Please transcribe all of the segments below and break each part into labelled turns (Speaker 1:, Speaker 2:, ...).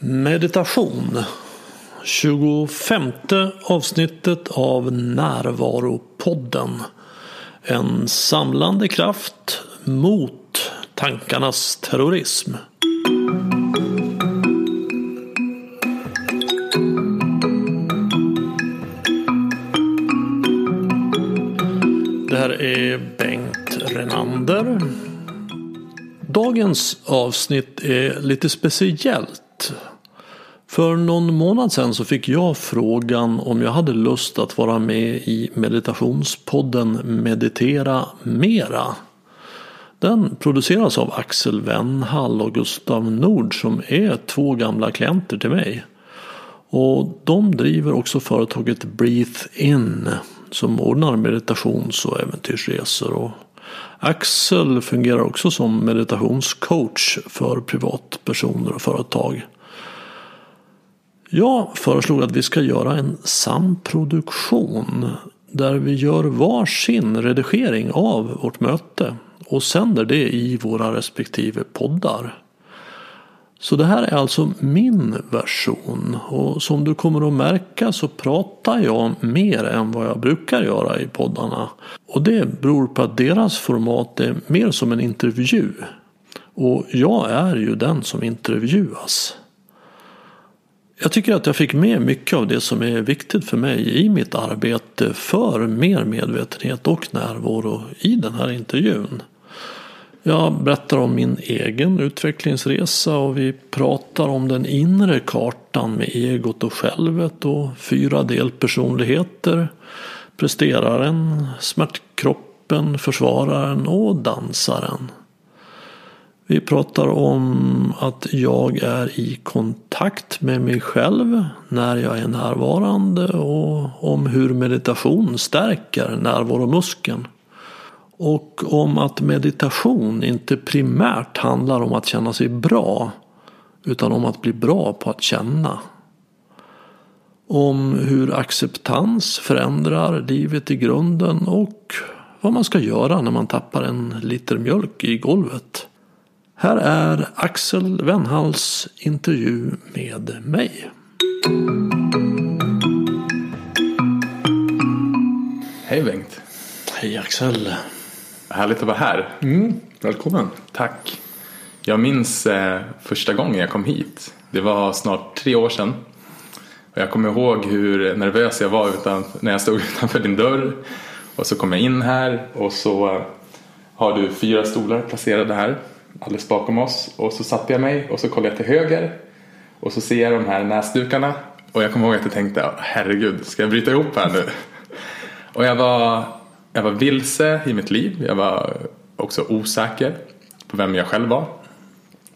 Speaker 1: Meditation 25 avsnittet av Närvaropodden. En samlande kraft mot tankarnas terrorism. Det här är Bengt Renander. Dagens avsnitt är lite speciellt. För någon månad sedan så fick jag frågan om jag hade lust att vara med i meditationspodden Meditera Mera. Den produceras av Axel Wennhall och Gustav Nord som är två gamla klienter till mig. Och de driver också företaget Breathe In som ordnar meditations och äventyrsresor. Och Axel fungerar också som meditationscoach för privatpersoner och företag. Jag föreslog att vi ska göra en samproduktion där vi gör varsin redigering av vårt möte och sänder det i våra respektive poddar. Så det här är alltså min version och som du kommer att märka så pratar jag mer än vad jag brukar göra i poddarna. Och det beror på att deras format är mer som en intervju. Och jag är ju den som intervjuas. Jag tycker att jag fick med mycket av det som är viktigt för mig i mitt arbete för mer medvetenhet och närvaro i den här intervjun. Jag berättar om min egen utvecklingsresa och vi pratar om den inre kartan med egot och självet och fyra delpersonligheter. Presteraren, smärtkroppen, försvararen och dansaren. Vi pratar om att jag är i kontakt med mig själv när jag är närvarande och om hur meditation stärker närvaromuskeln. Och om att meditation inte primärt handlar om att känna sig bra utan om att bli bra på att känna. Om hur acceptans förändrar livet i grunden och vad man ska göra när man tappar en liter mjölk i golvet. Här är Axel Wennhalls intervju med mig.
Speaker 2: Hej Bengt.
Speaker 1: Hej Axel.
Speaker 2: Härligt att vara här.
Speaker 1: Mm, välkommen.
Speaker 2: Tack. Jag minns eh, första gången jag kom hit. Det var snart tre år sedan. Och jag kommer ihåg hur nervös jag var utan, när jag stod utanför din dörr. Och så kom jag in här och så eh, har du fyra stolar placerade här alldeles bakom oss. Och så satte jag mig och så kollade jag till höger. Och så ser jag de här näsdukarna. Och jag kommer ihåg att jag tänkte, herregud, ska jag bryta ihop här nu? och jag var, jag var vilse i mitt liv. Jag var också osäker på vem jag själv var.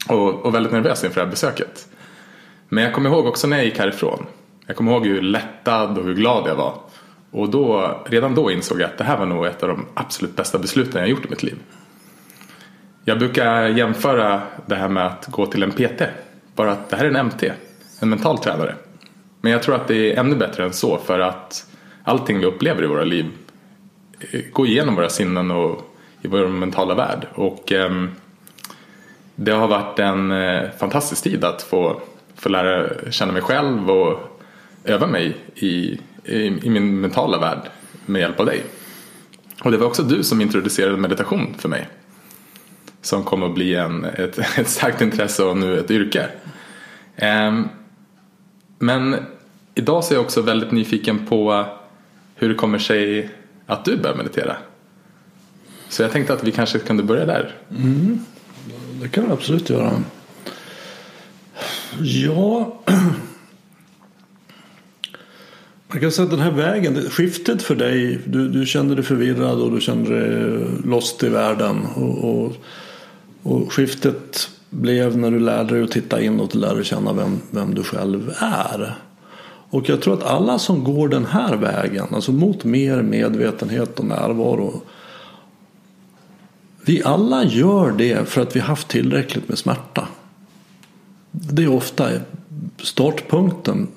Speaker 2: Och, och väldigt nervös inför det här besöket. Men jag kommer ihåg också när jag gick härifrån. Jag kommer ihåg hur lättad och hur glad jag var. Och då, redan då insåg jag att det här var nog ett av de absolut bästa besluten jag gjort i mitt liv. Jag brukar jämföra det här med att gå till en PT. Bara att det här är en MT, en mental tränare. Men jag tror att det är ännu bättre än så för att allting vi upplever i våra liv eh, går igenom våra sinnen och i vår mentala värld. Och eh, det har varit en eh, fantastisk tid att få, få lära känna mig själv och öva mig i, i, i min mentala värld med hjälp av dig. Och det var också du som introducerade meditation för mig som kommer att bli en, ett, ett starkt intresse och nu ett yrke. Ehm, men idag så är jag också väldigt nyfiken på hur det kommer sig att du börjar meditera. Så jag tänkte att vi kanske kunde börja där.
Speaker 1: Mm. Det kan vi absolut göra. Ja, man kan säga att den här vägen, skiftet för dig, du, du kände dig förvirrad och du kände dig lost i världen. Och, och och skiftet blev när du lärde dig att titta inåt och lärde dig känna vem, vem du själv är. Och jag tror att alla som går den här vägen, alltså mot mer medvetenhet och närvaro. Vi alla gör det för att vi haft tillräckligt med smärta. Det är ofta startpunkten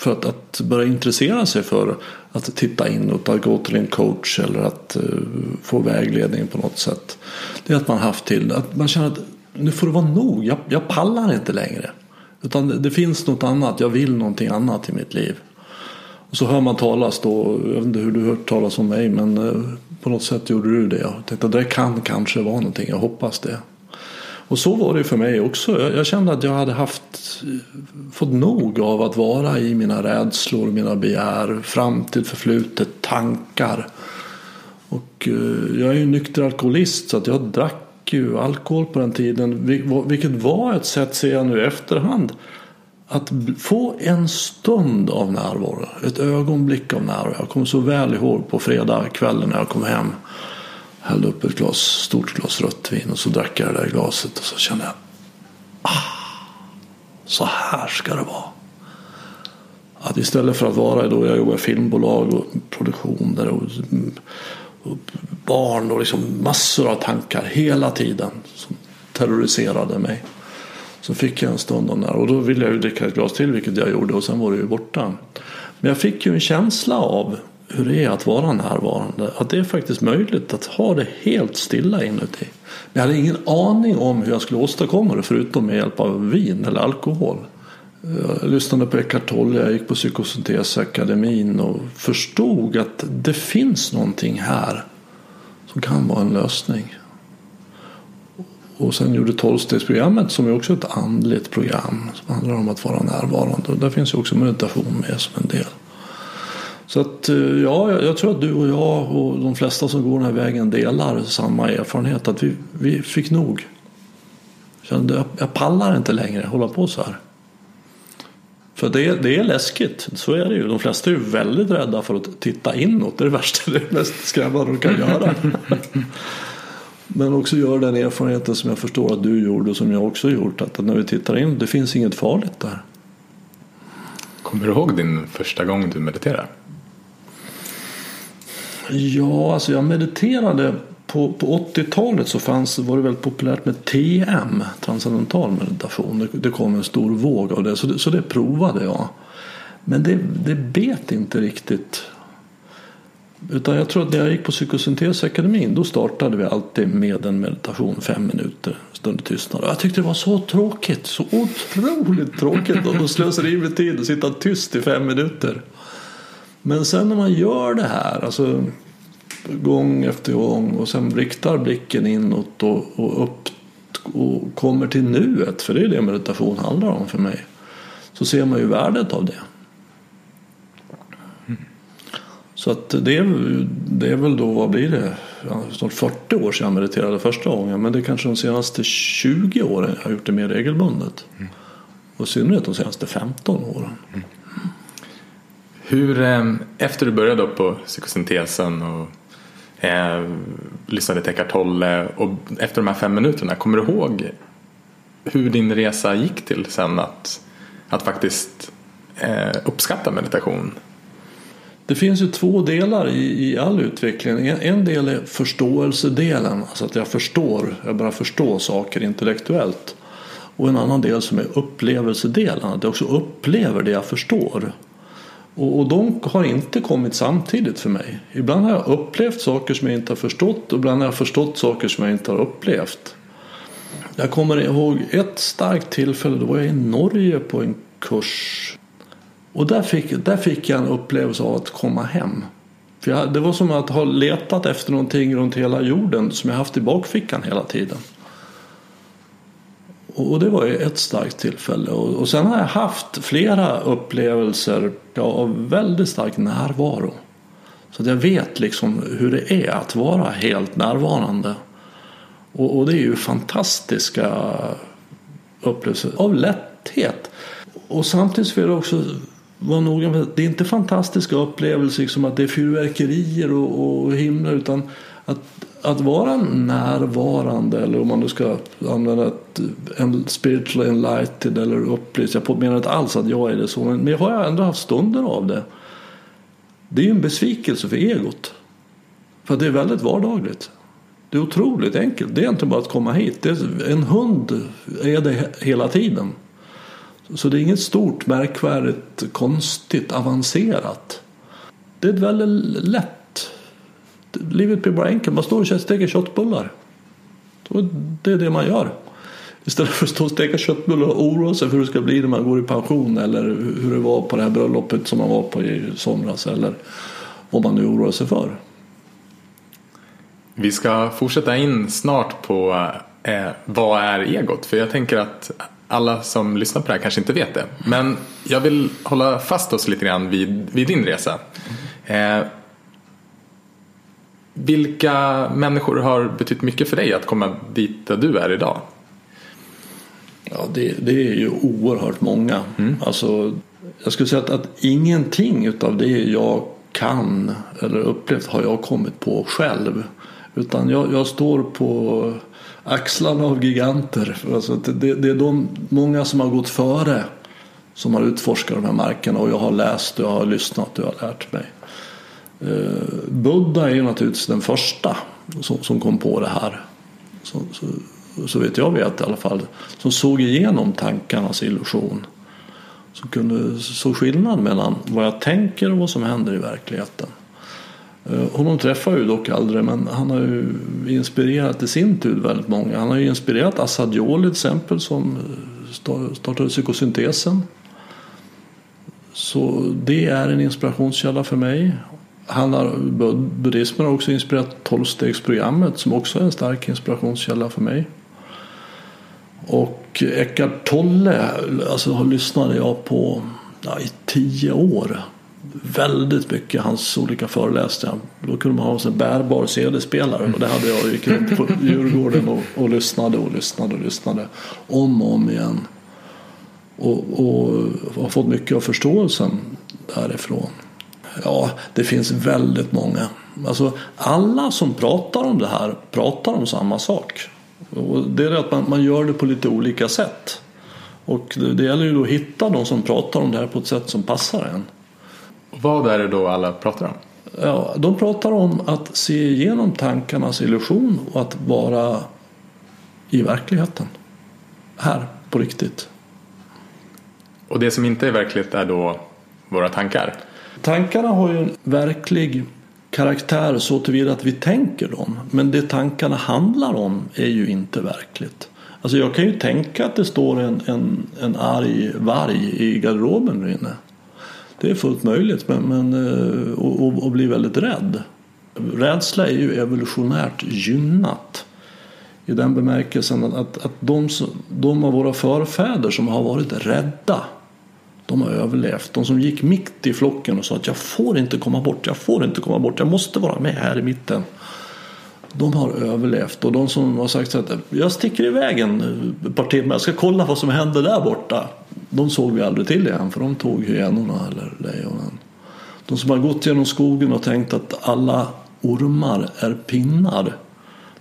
Speaker 1: för att, att börja intressera sig för att titta inåt, att gå till en coach eller att uh, få vägledning på något sätt. Det är att man haft till att man känner att nu får det vara nog, jag, jag pallar inte längre. Utan det, det finns något annat, jag vill någonting annat i mitt liv. Och så hör man talas då, jag vet inte hur du hört talas om mig men eh, på något sätt gjorde du det. Jag tänkte att det kan kanske vara någonting, jag hoppas det. Och så var det för mig också. Jag, jag kände att jag hade haft, fått nog av att vara i mina rädslor, mina begär, framtid, förflutet, tankar. Och eh, jag är ju nykter alkoholist så att jag drack ju alkohol på den tiden. Vilket var ett sätt, ser jag nu i efterhand, att få en stund av närvaro. Ett ögonblick av närvaro. Jag kommer så väl ihåg på fredagskvällen när jag kom hem. Hällde upp ett glas, stort glas rött vin och så drack jag det där glaset och så kände jag ah, så här ska det vara. Att istället för att vara då jag jobbar i filmbolag och produktioner och, och barn och liksom massor av tankar hela tiden som terroriserade mig. Så fick jag en stund av här och då ville jag ju dricka ett glas till vilket jag gjorde och sen var det ju borta. Men jag fick ju en känsla av hur det är att vara närvarande. Att det är faktiskt möjligt att ha det helt stilla inuti. Men jag hade ingen aning om hur jag skulle åstadkomma det förutom med hjälp av vin eller alkohol. Jag lyssnade på Eckart Tolle, jag gick på Psykosyntesakademin och förstod att det finns någonting här som kan vara en lösning. Och sen gjorde tolvstegsprogrammet som är också ett andligt program som handlar om att vara närvarande. Och där finns ju också meditation med som en del. Så att eh, ja, jag tror att du och jag och de flesta som går den här vägen delar samma erfarenhet. Att vi, vi fick nog. Kände, jag pallar inte längre hålla på så här. För det, det är läskigt, så är det ju. De flesta är ju väldigt rädda för att titta inåt. Det är det värsta, det är det mest skrämmande de kan göra. Men också göra den erfarenheten som jag förstår att du gjorde och som jag också gjort. Att när vi tittar in, det finns inget farligt där.
Speaker 2: Kommer du ihåg din första gång du mediterade?
Speaker 1: Ja, alltså jag mediterade på, på 80-talet så fanns, var det väldigt populärt med TM, transcendental meditation. Det, det kom en stor våg av det så, det, så det provade jag. Men det, det bet inte riktigt. Utan jag tror att när jag gick på Psykosyntesakademin då startade vi alltid med en meditation fem minuter, stund tystnad. Jag tyckte det var så tråkigt, så otroligt tråkigt att slösa i med tid och sitta tyst i fem minuter. Men sen när man gör det här, alltså gång efter gång och sen riktar blicken inåt och, och upp och kommer till nuet, för det är det meditation handlar om för mig, så ser man ju värdet av det. Så att det, är, det är väl då, vad blir det, ja, snart 40 år sedan jag mediterade första gången. Men det är kanske de senaste 20 åren jag har gjort det mer regelbundet. Mm. Och i synnerhet de senaste 15 åren. Mm.
Speaker 2: Hur, eh, efter du började på psykosyntesen och eh, lyssnade till Eckart Tolle och efter de här fem minuterna, kommer du ihåg hur din resa gick till sen att, att faktiskt eh, uppskatta meditation?
Speaker 1: Det finns ju två delar i, i all utveckling. En, en del är förståelsedelen, alltså att jag förstår, jag bara förstår saker intellektuellt. Och en annan del som är upplevelsedelen, att jag också upplever det jag förstår. Och, och de har inte kommit samtidigt för mig. Ibland har jag upplevt saker som jag inte har förstått och ibland har jag förstått saker som jag inte har upplevt. Jag kommer ihåg ett starkt tillfälle, då var jag i Norge på en kurs. Och där fick, där fick jag en upplevelse av att komma hem. För jag, det var som att ha letat efter någonting runt hela jorden som jag haft i bakfickan hela tiden. Och det var ju ett starkt tillfälle. Och, sen har jag haft flera upplevelser av väldigt stark närvaro. Så att jag vet liksom hur det är att vara helt närvarande. Och, och det är ju fantastiska upplevelser av lätthet. Och samtidigt vill jag också vara noga med att det är inte fantastiska upplevelser som att det är fyrverkerier och, och himlar utan att att vara närvarande eller om man nu ska använda ett, en spiritual enlightened eller upplyst. Jag menar inte alls att jag är det så men jag har ändå haft stunder av det. Det är ju en besvikelse för egot. För det är väldigt vardagligt. Det är otroligt enkelt. Det är inte bara att komma hit. Är, en hund är det hela tiden. Så det är inget stort, märkvärdigt, konstigt, avancerat. Det är ett väldigt lätt livet blir bara enkelt. Man står och steker köttbullar. Det är det man gör. Istället för att stå och steka köttbullar och oroa sig för hur det ska bli när man går i pension eller hur det var på det här bröllopet som man var på i somras eller vad man nu oroar sig för.
Speaker 2: Vi ska fortsätta in snart på eh, vad är egot? För jag tänker att alla som lyssnar på det här kanske inte vet det. Men jag vill hålla fast oss lite grann vid, vid din resa. Eh, vilka människor har betytt mycket för dig att komma dit där du är idag?
Speaker 1: Ja, det, det är ju oerhört många. Mm. Alltså, jag skulle säga att, att ingenting utav det jag kan eller upplevt har jag kommit på själv. Utan jag, jag står på axlarna av giganter. Alltså det, det är de många som har gått före som har utforskat de här markerna och jag har läst och jag har lyssnat och jag har lärt mig. Eh, Buddha är ju naturligtvis den första som, som kom på det här. Så, så, så, vet jag vet i alla fall. Som såg igenom tankarnas illusion. Som kunde så skillnad mellan vad jag tänker och vad som händer i verkligheten. Eh, honom träffar jag ju dock aldrig men han har ju inspirerat i sin tur väldigt många. Han har ju inspirerat Assad Joli till exempel som eh, startade psykosyntesen. Så det är en inspirationskälla för mig. Han har, buddhismen har också inspirerat tolvstegsprogrammet som också är en stark inspirationskälla för mig. Och Eckart Tolle alltså, lyssnade jag på ja, i tio år väldigt mycket hans olika föreläsningar. Då kunde man ha en bärbar CD-spelare och det hade jag. gick runt på Djurgården och, och lyssnade och lyssnade och lyssnade om och om igen. Och, och har fått mycket av förståelsen därifrån. Ja, det finns väldigt många. Alltså, alla som pratar om det här pratar om samma sak. Och det är att man, man gör det på lite olika sätt. Och det, det gäller ju då att hitta de som pratar om det här på ett sätt som passar en.
Speaker 2: Vad är det då alla pratar om?
Speaker 1: Ja, de pratar om att se igenom tankarnas illusion och att vara i verkligheten. Här, på riktigt.
Speaker 2: Och det som inte är verkligt är då våra tankar?
Speaker 1: Tankarna har ju en verklig karaktär så tillvida att vi tänker dem. Men det tankarna handlar om är ju inte verkligt. Alltså jag kan ju tänka att det står en, en, en arg varg i garderoben där inne. Det är fullt möjligt men, men, eh, och, och, och bli väldigt rädd. Rädsla är ju evolutionärt gynnat. I den bemärkelsen att, att de, de av våra förfäder som har varit rädda de har överlevt. De som gick mitt i flocken och sa att jag får inte komma bort, jag får inte komma bort, jag måste vara med här i mitten. De har överlevt och de som har sagt att jag sticker iväg en ett par timmar, jag ska kolla vad som händer där borta. De såg vi aldrig till igen för de tog hyenorna eller lejonen. De som har gått genom skogen och tänkt att alla ormar är pinnar,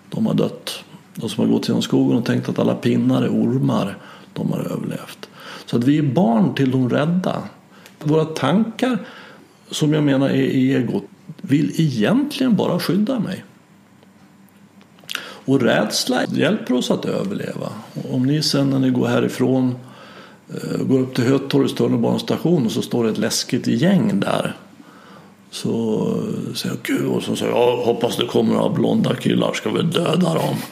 Speaker 1: de har dött. De som har gått genom skogen och tänkt att alla pinnar är ormar, de har överlevt. Så att vi är barn till de rädda. Våra tankar, som jag menar är egot, vill egentligen bara skydda mig. Och rädsla hjälper oss att överleva. Om ni sen när ni går härifrån eh, går upp till Hötorgets tunnelbanestation och så står det ett läskigt gäng där. Så eh, säger jag gud och så säger jag hoppas det kommer några blonda killar ska vi döda dem.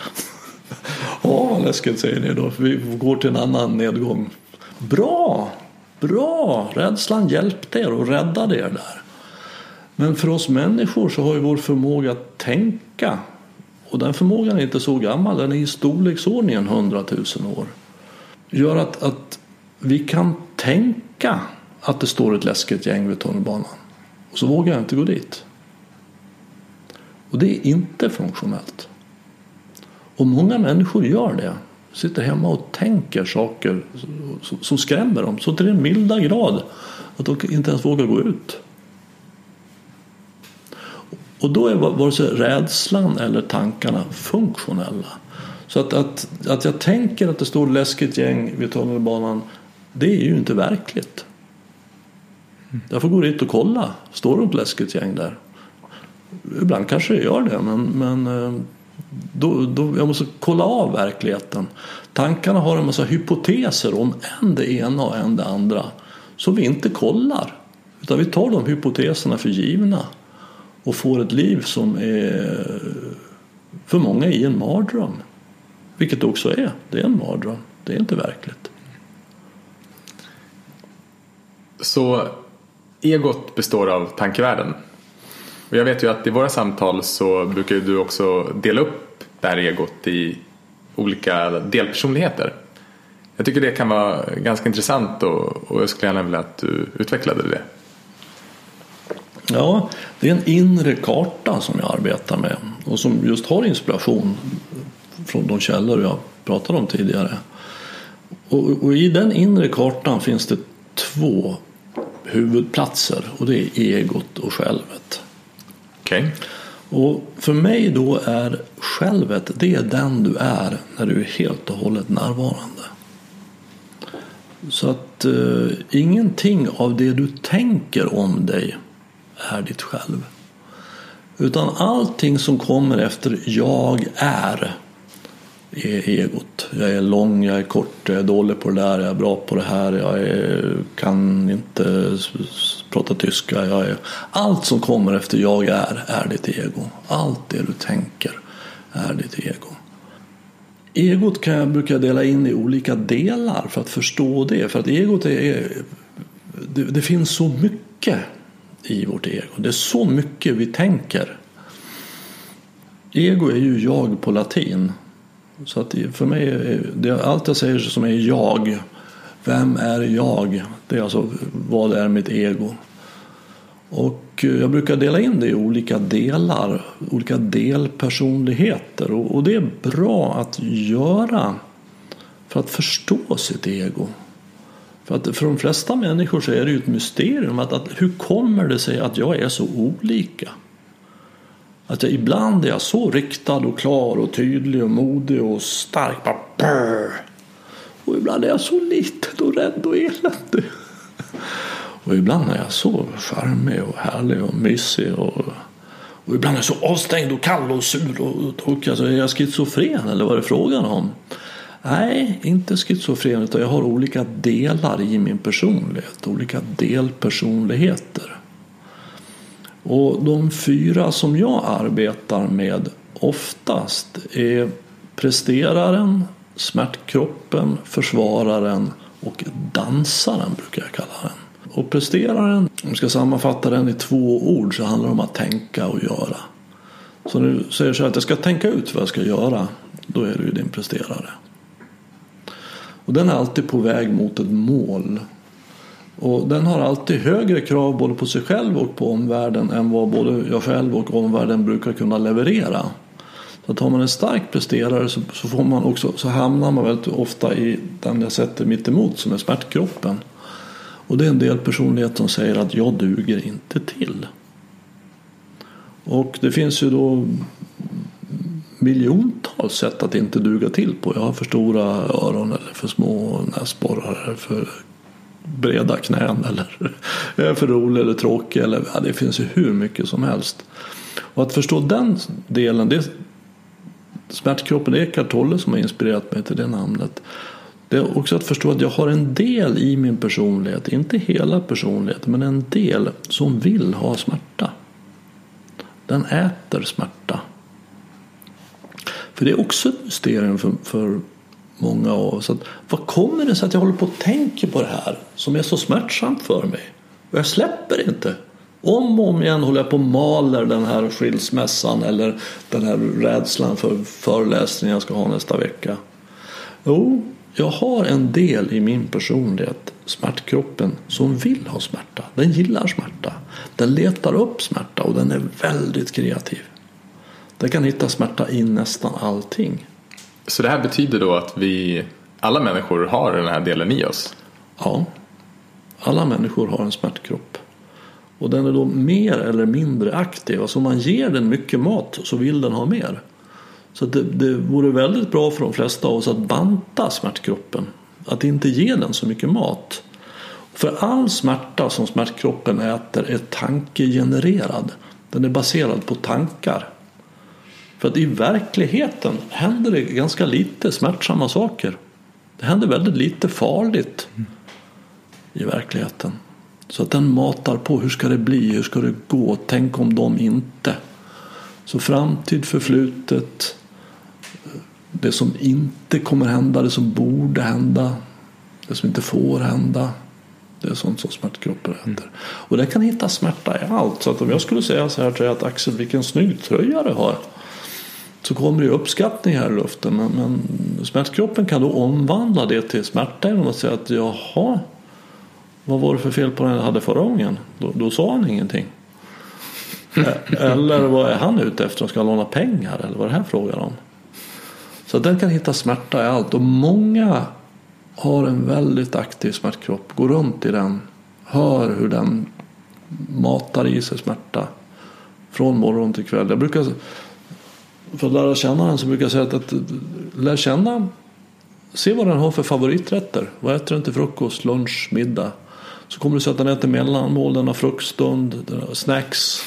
Speaker 1: Ja, vad läskigt säger ni då. Vi går till en annan nedgång. Bra, bra. Rädslan hjälpte er och räddade er där. Men för oss människor så har ju vår förmåga att tänka och den förmågan är inte så gammal, den är i storleksordningen 100 000 år. Gör att, att vi kan tänka att det står ett läskigt gäng vid tunnelbanan. Och så vågar jag inte gå dit. Och det är inte funktionellt. Och många människor gör det. Sitter hemma och tänker saker som skrämmer dem så till den milda grad att de inte ens vågar gå ut. Och då är vare sig rädslan eller tankarna funktionella. Så att, att, att jag tänker att det står läskigt gäng vid tunnelbanan, det är ju inte verkligt. Jag får gå dit och kolla. Står det ett läskigt gäng där? Ibland kanske det gör det, men, men eh, då, då, jag måste kolla av verkligheten. Tankarna har en massa hypoteser om än det ena och än det andra som vi inte kollar. Utan vi tar de hypoteserna för givna och får ett liv som är för många i en mardröm. Vilket det också är. Det är en mardröm. Det är inte verkligt.
Speaker 2: Så egot består av tankevärlden. Och jag vet ju att i våra samtal så brukar du också dela upp det här egot i olika delpersonligheter. Jag tycker det kan vara ganska intressant och, och jag skulle gärna vilja att du utvecklade det.
Speaker 1: Ja, det är en inre karta som jag arbetar med och som just har inspiration från de källor jag pratade om tidigare. Och, och i den inre kartan finns det två huvudplatser och det är egot och självet.
Speaker 2: Okay.
Speaker 1: Och för mig då är självet, det är den du är när du är helt och hållet närvarande. Så att eh, ingenting av det du tänker om dig är ditt själv. Utan allting som kommer efter jag är är egot. Jag är lång, jag är kort, jag är dålig på det där, jag är bra på det här, jag är, kan inte prata tyska. Jag är, allt som kommer efter jag är, är ditt ego. Allt det du tänker är ditt ego. Egot kan jag brukar dela in i olika delar för att förstå det. För att egot är, det, det finns så mycket i vårt ego. Det är så mycket vi tänker. Ego är ju jag på latin. Så att för mig, är det, allt jag säger som är jag, vem är jag? Det är alltså vad är mitt ego? Och eh, jag brukar dela in det i olika delar, olika delpersonligheter. Och, det är bra att göra för att förstå sitt ego. För att för de flesta människor så är det ju ett mysterium att, att hur kommer det sig att jag är så olika? Att jag ibland är jag så riktad och klar och tydlig och modig och stark. Bara brr. Och ibland är jag så liten och rädd och eländig. Och ibland är jag så charmig och härlig och mysig. Och, och ibland är jag så avstängd och kall och sur. Och, och, alltså, är jag schizofren eller vad är det frågan om? Nej, inte schizofren utan jag har olika delar i min personlighet. Olika delpersonligheter. Och de fyra som jag arbetar med oftast är presteraren, smärtkroppen, försvararen och dansaren brukar jag kalla den. Och presteraren, om jag ska sammanfatta den i två ord så handlar det om att tänka och göra. Så när du säger så här att jag ska tänka ut vad jag ska göra, då är du din presterare. Och den är alltid på väg mot ett mål. Och den har alltid högre krav både på sig själv och på omvärlden än vad både jag själv och omvärlden brukar kunna leverera. Så att har man en stark presterare så, så, får man också, så hamnar man väldigt ofta i den jag sätter mitt emot som är smärtkroppen. Och det är en del personlighet som säger att jag duger inte till. Och det finns ju då miljontals sätt att inte duga till på. Jag har för stora öron eller för små näsborrar eller för breda knän eller jag är för rolig eller tråkig. Eller, ja, det finns ju hur mycket som helst. Och att förstå den delen, det, smärtkroppen, Eckart Tolle som har inspirerat mig till det namnet. Det är också att förstå att jag har en del i min personlighet, inte hela personligheten, men en del som vill ha smärta. Den äter smärta. För det är också ett mysterium för, för många av oss. Att, vad kommer det sig att jag håller på och tänker på det här som är så smärtsamt för mig? Och jag släpper inte. Om och om igen håller jag på och maler den här skilsmässan eller den här rädslan för föreläsningen jag ska ha nästa vecka. Jo, jag har en del i min personlighet, smärtkroppen, som vill ha smärta. Den gillar smärta. Den letar upp smärta och den är väldigt kreativ. Den kan hitta smärta i nästan allting.
Speaker 2: Så det här betyder då att vi, alla människor har den här delen i oss?
Speaker 1: Ja, alla människor har en smärtkropp. Och den är då mer eller mindre aktiv. Alltså om man ger den mycket mat så vill den ha mer. Så det, det vore väldigt bra för de flesta av oss att banta smärtkroppen. Att inte ge den så mycket mat. För all smärta som smärtkroppen äter är tankegenererad. Den är baserad på tankar. För att i verkligheten händer det ganska lite smärtsamma saker. Det händer väldigt lite farligt i verkligheten. Så att den matar på. Hur ska det bli? Hur ska det gå? Tänk om de inte. Så framtid, förflutet, det som inte kommer hända, det som borde hända, det som inte får hända. Det är sånt som smärtkroppar äter. Mm. Och det kan hitta smärta i allt. Så att om jag skulle säga så här till att Axel vilken snygg tröja du har. Så kommer det uppskattning här i luften. Men, men smärtkroppen kan då omvandla det till smärta genom att säga att jaha. Vad var det för fel på den jag hade förra gången? Då, då sa han ingenting. Eller vad är han ute efter? Ska han låna pengar? Eller vad är det här frågan om? Så den kan hitta smärta i allt. Och många har en väldigt aktiv smärtkropp. Går runt i den. Hör hur den matar i sig smärta. Från morgon till kväll. Jag brukar, för att lära känna den så brukar jag säga att, att lär känna. Se vad den har för favoriträtter. Vad äter den till frukost, lunch, middag? Så kommer du att den äter mellanmål, den har fruktstund, den har snacks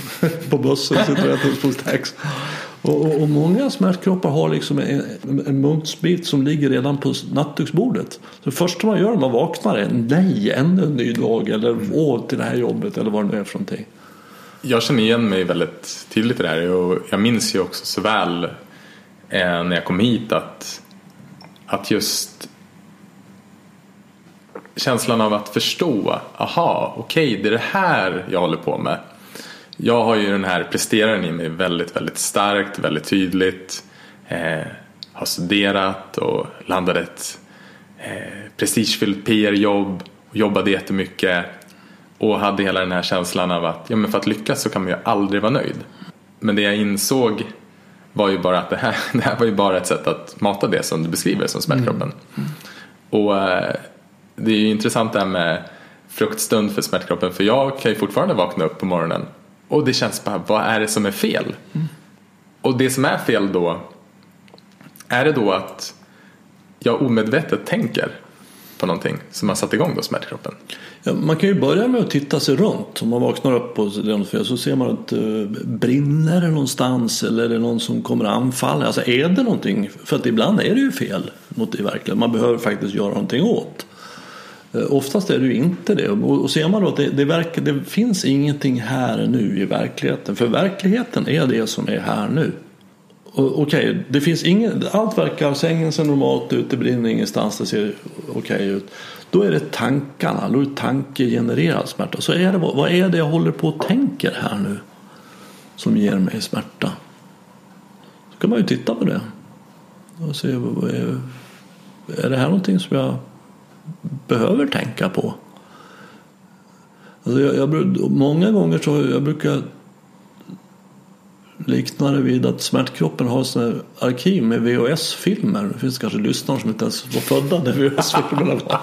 Speaker 1: på bussen. Sitter och äter på snacks. Och, och, och, många smärtkroppar har liksom en, en munksbit som ligger redan på nattduksbordet. Så det första man gör när man vaknar är nej, ännu en ny dag eller åh till det här jobbet eller vad det nu är för någonting.
Speaker 2: Jag känner igen mig väldigt tydligt i det här och jag minns ju också så väl eh, när jag kom hit att, att just känslan av att förstå, aha, okej, okay, det är det här jag håller på med. Jag har ju den här presteraren i mig väldigt, väldigt starkt, väldigt tydligt. Eh, har studerat och landat ett eh, prestigefyllt PR-jobb. Jobbade jättemycket. Och hade hela den här känslan av att ja, men för att lyckas så kan man ju aldrig vara nöjd. Men det jag insåg var ju bara att det här, det här var ju bara ett sätt att mata det som du beskriver som smärtkroppen. Mm. Mm. Och eh, det är ju intressant det här med fruktstund för smärtkroppen för jag kan ju fortfarande vakna upp på morgonen och det känns bara, vad är det som är fel? Mm. Och det som är fel då, är det då att jag omedvetet tänker på någonting som har satt igång då smärtkroppen?
Speaker 1: Ja, man kan ju börja med att titta sig runt. Om man vaknar upp och så ser man att brinner det någonstans eller är det någon som kommer att anfalla? Alltså är det någonting? För att ibland är det ju fel mot det verkligen. Man behöver faktiskt göra någonting åt. Eh, oftast är det ju inte det. Och ser man då att det, det, verkar, det finns ingenting här nu i verkligheten. För verkligheten är det som är här nu. Okej, okay, det finns allt verkar, sängen ser normalt ut, det brinner ingenstans, det ser okej okay ut. Då är det tankarna, då är det tankegenererad smärta. Så är det, vad är det jag håller på och tänker här nu som ger mig smärta? Så kan man ju titta på det och se, vad är, är det här någonting som jag behöver tänka på. Alltså jag, jag, många gånger så jag brukar likna det vid att smärtkroppen har sådana arkiv med VHS-filmer. Det finns kanske lyssnare som inte ens var födda när VHS-filmerna var.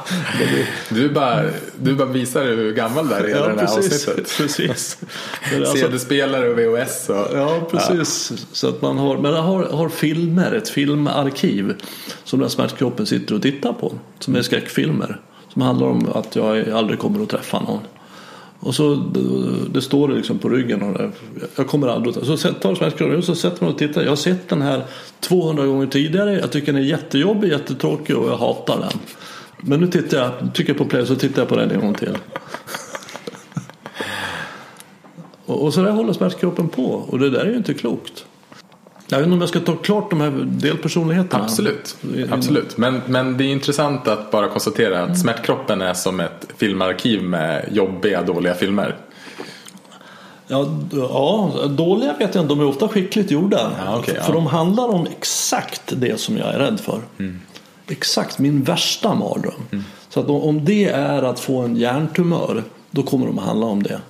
Speaker 2: Du bara, du bara visar hur gammal du är i ja, det här
Speaker 1: precis,
Speaker 2: avsnittet.
Speaker 1: Precis.
Speaker 2: Alltså, CD-spelare och VHS. Och,
Speaker 1: ja, precis. Ja. Så att man har, men man har, har filmer, ett filmarkiv som den smärtkroppen sitter och tittar på. Som är skräckfilmer. Som handlar om att jag aldrig kommer att träffa någon. Och så det står det liksom på ryggen. Och jag kommer aldrig att... Så tar smärtkroppen och så sätter man och tittar. Jag har sett den här 200 gånger tidigare. Jag tycker den är jättejobbig, jättetråkig och jag hatar den. Men nu tittar jag, trycker på play så tittar jag på den en gång till. och, och så där håller smärtkroppen på. Och det där är ju inte klokt. Jag vet inte om jag ska ta klart de här delpersonligheterna.
Speaker 2: Absolut, Absolut. Men, men det är intressant att bara konstatera att mm. smärtkroppen är som ett filmarkiv med jobbiga, dåliga filmer.
Speaker 1: Ja, ja, dåliga vet jag inte. De är ofta skickligt gjorda.
Speaker 2: Ja, okay,
Speaker 1: för ja. de handlar om exakt det som jag är rädd för. Mm. Exakt min värsta mardröm. Mm. Så att om det är att få en hjärntumör, då kommer de att handla om det.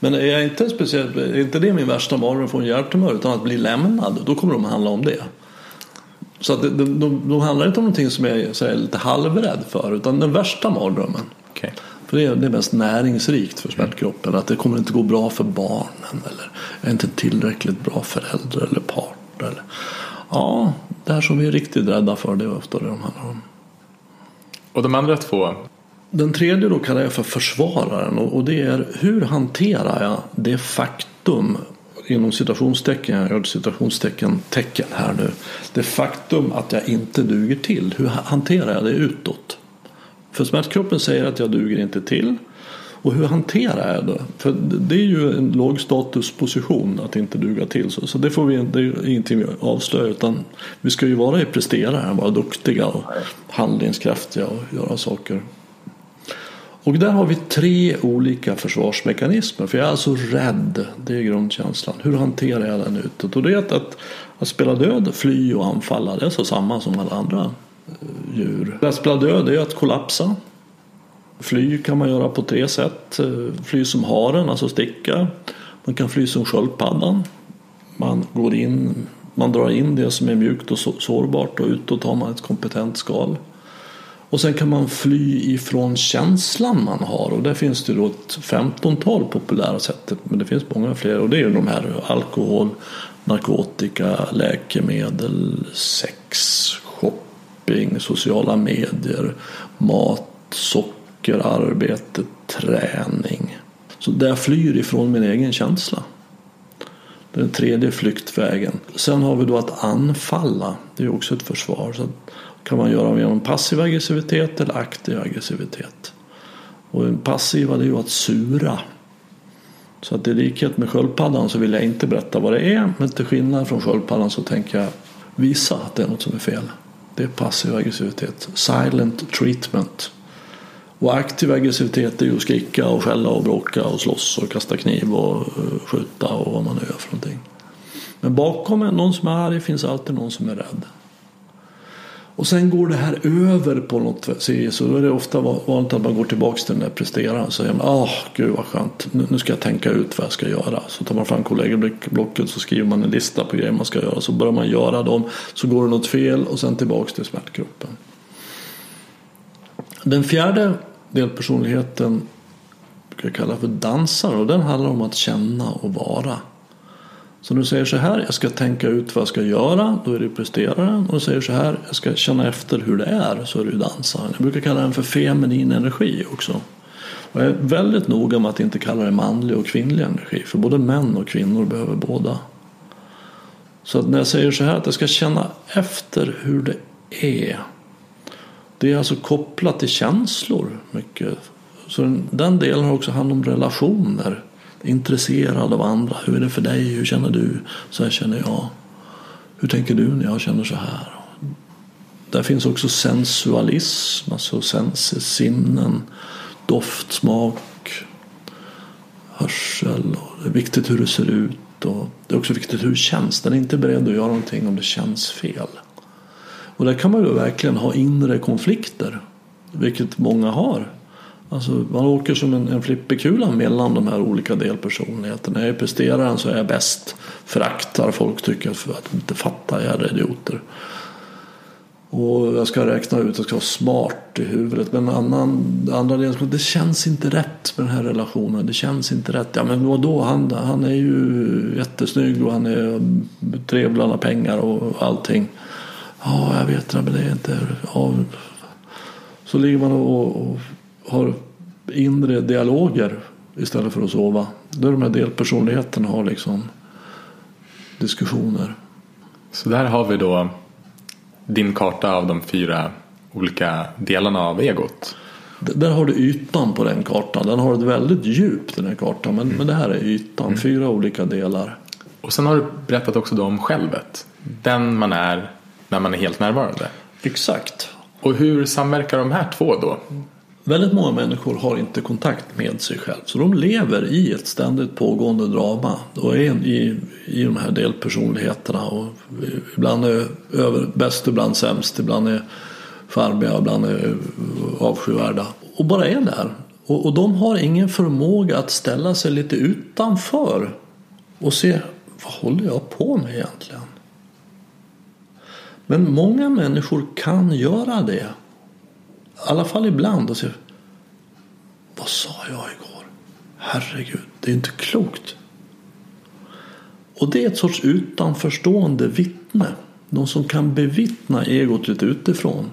Speaker 1: Men är, jag inte speciellt, är inte det min värsta mardröm att få en hjärtumör utan att bli lämnad, då kommer de att handla om det. Så att de, de, de handlar inte om någonting som jag är lite halvrädd för utan den värsta mardrömmen.
Speaker 2: Okay.
Speaker 1: För det är det mest näringsrikt för smärtkroppen. Att det kommer inte gå bra för barnen eller är inte tillräckligt bra förälder eller partner. Eller, ja, det här som vi är riktigt rädda för det är ofta det de handlar om.
Speaker 2: Och de andra två
Speaker 1: den tredje då kallar jag för försvararen och det är hur hanterar jag det faktum inom citationstecken, jag gör citationstecken tecken här nu. Det faktum att jag inte duger till, hur hanterar jag det utåt? För smärtkroppen säger att jag duger inte till Och hur hanterar jag det? För det är ju en lågstatusposition att inte duga till. Så, så det, får vi, det är ingenting vi avslöjar. Utan vi ska ju vara i presterare, vara duktiga och handlingskraftiga och göra saker. Och där har vi tre olika försvarsmekanismer. För jag är alltså rädd. Det är grundkänslan. Hur hanterar jag den utåt? Och det är att, att, att spela död, fly och anfalla. Det är så samma som alla andra eh, djur. Att spela död är att kollapsa. Fly kan man göra på tre sätt. Eh, fly som haren, alltså sticka. Man kan fly som sköldpaddan. Man går in, man drar in det som är mjukt och sårbart och utåt har man ett kompetent skal. Och sen kan man fly ifrån känslan man har och där finns det då ett femtontal populära sätt. Men det finns många fler och det är ju de här alkohol, narkotika, läkemedel, sex, shopping, sociala medier, mat, socker arbete, träning. Så där jag flyr ifrån min egen känsla. Den tredje flyktvägen. Sen har vi då att anfalla. Det är också ett försvar. Så kan man göra genom passiv aggressivitet eller aktiv aggressivitet. Och den passiva det är ju att sura. Så att i likhet med sköldpaddan så vill jag inte berätta vad det är. Men till skillnad från sköldpaddan så tänker jag visa att det är något som är fel. Det är passiv aggressivitet. Silent treatment. Och aktiv aggressivitet är ju att skrika och skälla och bråka och slåss och kasta kniv och eh, skjuta och vad man nu gör för någonting. Men bakom någon som är arg finns alltid någon som är rädd. Och sen går det här över på något sätt. Så då är det ofta vanligt att man går tillbaka till den där presteraren och säger ah, oh, gud vad skönt, nu ska jag tänka ut vad jag ska göra. Så tar man fram kollegieblocket så skriver man en lista på grejer man ska göra. Så börjar man göra dem, så går det något fel och sen tillbaka till smärtgruppen. Den fjärde delpersonligheten brukar jag kalla för dansare och den handlar om att känna och vara. Så när du säger så här, jag ska tänka ut vad jag ska göra, då är det presteraren. Och du säger så här, jag ska känna efter hur det är, så är det dansaren. Jag brukar kalla den för feminin energi också. Och jag är väldigt noga med att inte kalla det manlig och kvinnlig energi, för både män och kvinnor behöver båda. Så när jag säger så här, att jag ska känna efter hur det är, det är alltså kopplat till känslor mycket. Så den delen har också hand om relationer. Intresserad av andra. Hur är det för dig? Hur känner du? Så här känner jag. Hur tänker du när jag känner så här? Där finns också sensualism, alltså sens, sinnen, doft, smak, hörsel. Och det är viktigt hur det ser ut och det är också viktigt hur det känns. Den är inte beredd att göra någonting om det känns fel. Och där kan man ju verkligen ha inre konflikter. Vilket många har. Alltså man åker som en, en flipperkula mellan de här olika delpersonligheterna. När jag är presteraren så är jag bäst. Föraktar folk tycker för att de inte fattar jävla idioter. Och jag ska räkna ut, jag ska vara smart i huvudet. Men annan, andra delen, det känns inte rätt med den här relationen. Det känns inte rätt. Ja men vadå, han, han är ju jättesnygg och han är trevlig, han har pengar och allting. Ja, jag vet det, men det är inte... Ja. Så ligger man och, och har inre dialoger istället för att sova. Där de här delpersonligheterna har liksom diskussioner.
Speaker 2: Så där har vi då din karta av de fyra olika delarna av egot.
Speaker 1: Där har du ytan på den kartan. Den har ett väldigt djup den här kartan. Men, mm. men det här är ytan. Mm. Fyra olika delar.
Speaker 2: Och sen har du berättat också om självet. Den man är när man är helt närvarande.
Speaker 1: Exakt.
Speaker 2: Och hur samverkar de här två då?
Speaker 1: Väldigt många människor har inte kontakt med sig själv. Så de lever i ett ständigt pågående drama. Och är i, i de här delpersonligheterna. Och ibland är över, bäst, ibland sämst. Ibland är charmiga, ibland är avskyvärda. Och bara är där. Och, och de har ingen förmåga att ställa sig lite utanför. Och se, vad håller jag på med egentligen? Men många människor kan göra det. I alla fall ibland. Och säga, Vad sa jag igår? Herregud, det är inte klokt. Och det är ett sorts utanförstående vittne. Någon som kan bevittna egot lite utifrån.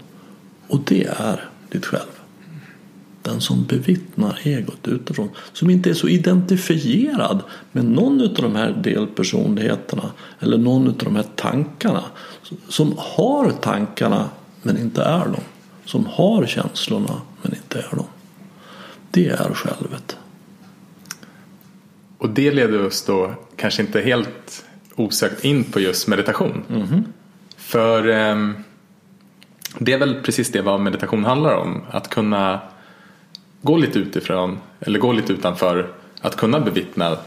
Speaker 1: Och det är ditt själv den som bevittnar egot utifrån. Som inte är så identifierad med någon av de här delpersonligheterna eller någon av de här tankarna. Som har tankarna men inte är dem. Som har känslorna men inte är dem. Det är självet.
Speaker 2: Och det leder oss då kanske inte helt osökt in på just meditation.
Speaker 1: Mm.
Speaker 2: För eh, det är väl precis det vad meditation handlar om. Att kunna gå lite utifrån eller gå lite utanför. Att kunna bevittna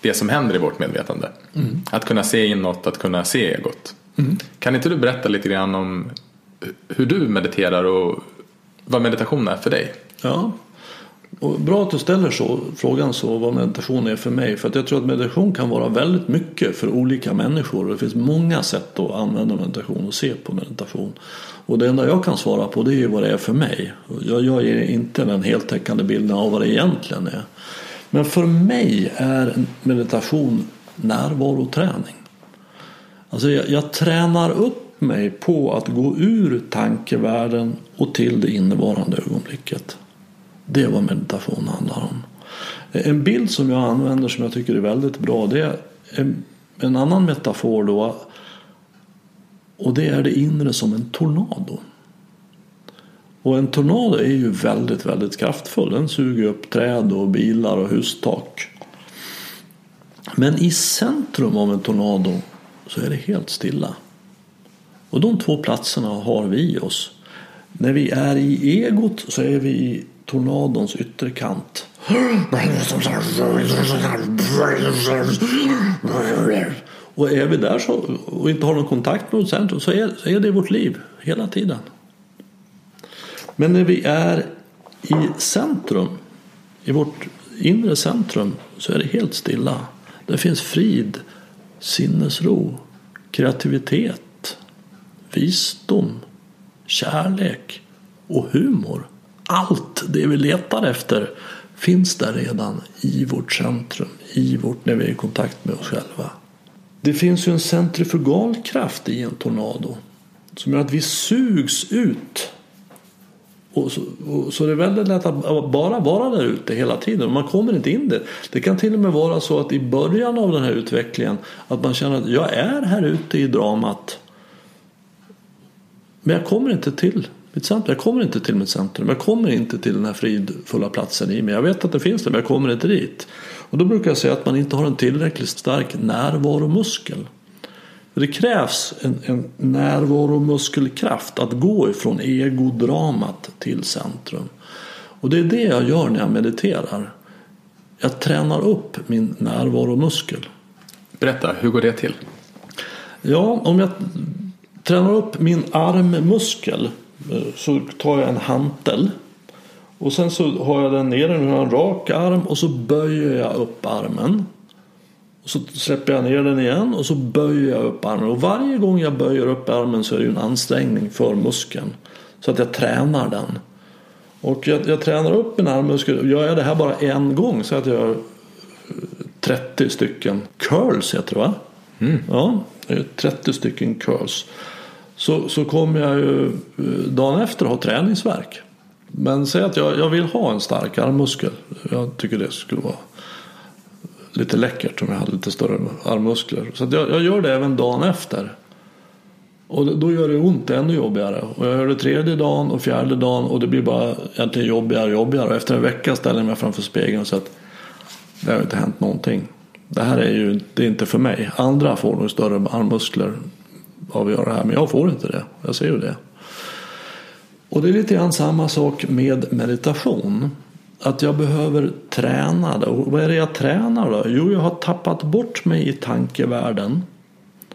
Speaker 2: det som händer i vårt medvetande.
Speaker 1: Mm.
Speaker 2: Att kunna se inåt, att kunna se egot. Kan inte du berätta lite grann om hur du mediterar och vad meditation är för dig?
Speaker 1: Ja. Och bra att du ställer så, frågan så vad meditation är för mig. För att jag tror att meditation kan vara väldigt mycket för olika människor. Och det finns många sätt att använda meditation och se på meditation. Och det enda jag kan svara på det är vad det är för mig. Jag, jag ger inte den heltäckande bilden av vad det egentligen är. Men för mig är meditation närvaroträning. Alltså jag, jag tränar upp mig på att gå ur tankevärlden och till det innevarande ögonblicket. Det är vad meditation handlar om. En bild som jag använder som jag tycker är väldigt bra det är en, annan metafor då. Och det är det inre som en tornado. Och en tornado är ju väldigt, väldigt kraftfull. Den suger upp träd och bilar och hustak. Men i centrum av en tornado så är det helt stilla. Och de två platserna har vi i oss. När vi är i egot så är vi i tornadons ytterkant. Och är vi där så, och inte har någon kontakt med vårt centrum så är, så är det vårt liv hela tiden. Men när vi är i centrum, i vårt inre centrum, så är det helt stilla. Det finns frid, sinnesro, kreativitet, visdom, kärlek och humor. Allt det vi letar efter finns där redan i vårt centrum, i vårt, när vi är i kontakt med oss själva. Det finns ju en centrifugalkraft i en tornado som gör att vi sugs ut. Och så, och så det är väldigt lätt att bara vara där ute hela tiden. Man kommer inte in där. Det kan till och med vara så att i början av den här utvecklingen att man känner att jag är här ute i dramat. Men jag kommer inte till mitt centrum. Jag kommer inte till mitt centrum. Jag kommer inte till den här fridfulla platsen i mig. Jag vet att det finns där men jag kommer inte dit. Och då brukar jag säga att man inte har en tillräckligt stark närvaromuskel. Det krävs en, en närvaromuskelkraft att gå ifrån egodramat till centrum. Och det är det jag gör när jag mediterar. Jag tränar upp min närvaromuskel.
Speaker 2: Berätta, hur går det till?
Speaker 1: Ja, om jag tränar upp min armmuskel så tar jag en hantel och sen så har jag den nere, nu har jag en rak arm och så böjer jag upp armen. Och så släpper jag ner den igen och så böjer jag upp armen. Och varje gång jag böjer upp armen så är det ju en ansträngning för muskeln. Så att jag tränar den. Och jag, jag tränar upp min armmuskel. Gör jag det här bara en gång så att jag gör 30 stycken curls heter det va?
Speaker 2: Mm.
Speaker 1: Ja, 30 stycken curls. Så, så kommer jag ju eh, dagen efter ha träningsverk. Men säg att jag, jag vill ha en stark armmuskel. Jag tycker det skulle vara lite läckert om jag hade lite större armmuskler. Så jag, jag, gör det även dagen efter. Och då gör det ont ännu jobbigare. Och jag gör det tredje dagen och fjärde dagen och det blir bara egentligen jobbigare och jobbigare. Och efter en vecka ställer jag mig framför spegeln och säger att det har inte hänt någonting. Det här är ju det är inte för mig. Andra får nog större armmuskler avgöra det här. Men jag får inte det. Jag ser ju det. Och det är lite grann samma sak med meditation. Att jag behöver träna det. Och vad är det jag tränar då? Jo, jag har tappat bort mig i tankevärlden.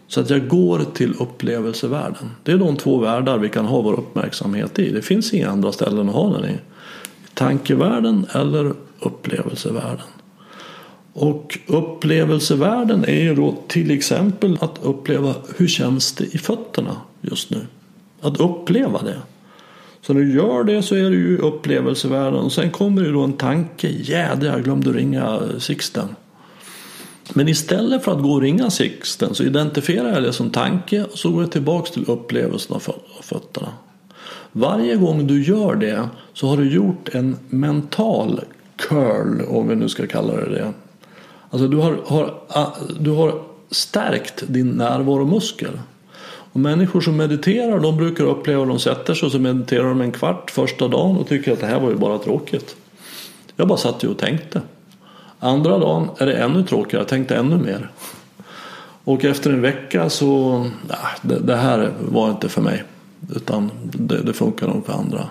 Speaker 1: Så att jag går till upplevelsevärlden. Det är de två världar vi kan ha vår uppmärksamhet i. Det finns inga andra ställen att ha den i. Tankevärlden eller upplevelsevärlden. Och upplevelsevärlden är ju då till exempel att uppleva hur känns det i fötterna just nu. Att uppleva det. Så när du gör det så är det ju upplevelsevärlden och sen kommer det då en tanke. Jädrar, jag glömde ringa eh, Sixten. Men istället för att gå och ringa Sixten så identifierar jag det som tanke och så går jag tillbaks till upplevelsen av fötterna. Varje gång du gör det så har du gjort en mental curl om vi nu ska kalla det det. Alltså du har, har, du har stärkt din närvaromuskel. Och människor som mediterar de brukar uppleva att de sätter sig och så mediterar de en kvart första dagen och tycker att det här var ju bara tråkigt. Jag bara satt ju och tänkte. Andra dagen är det ännu tråkigare, jag tänkte ännu mer. Och efter en vecka så, nej, det, det här var inte för mig. Utan det, det funkar nog för andra.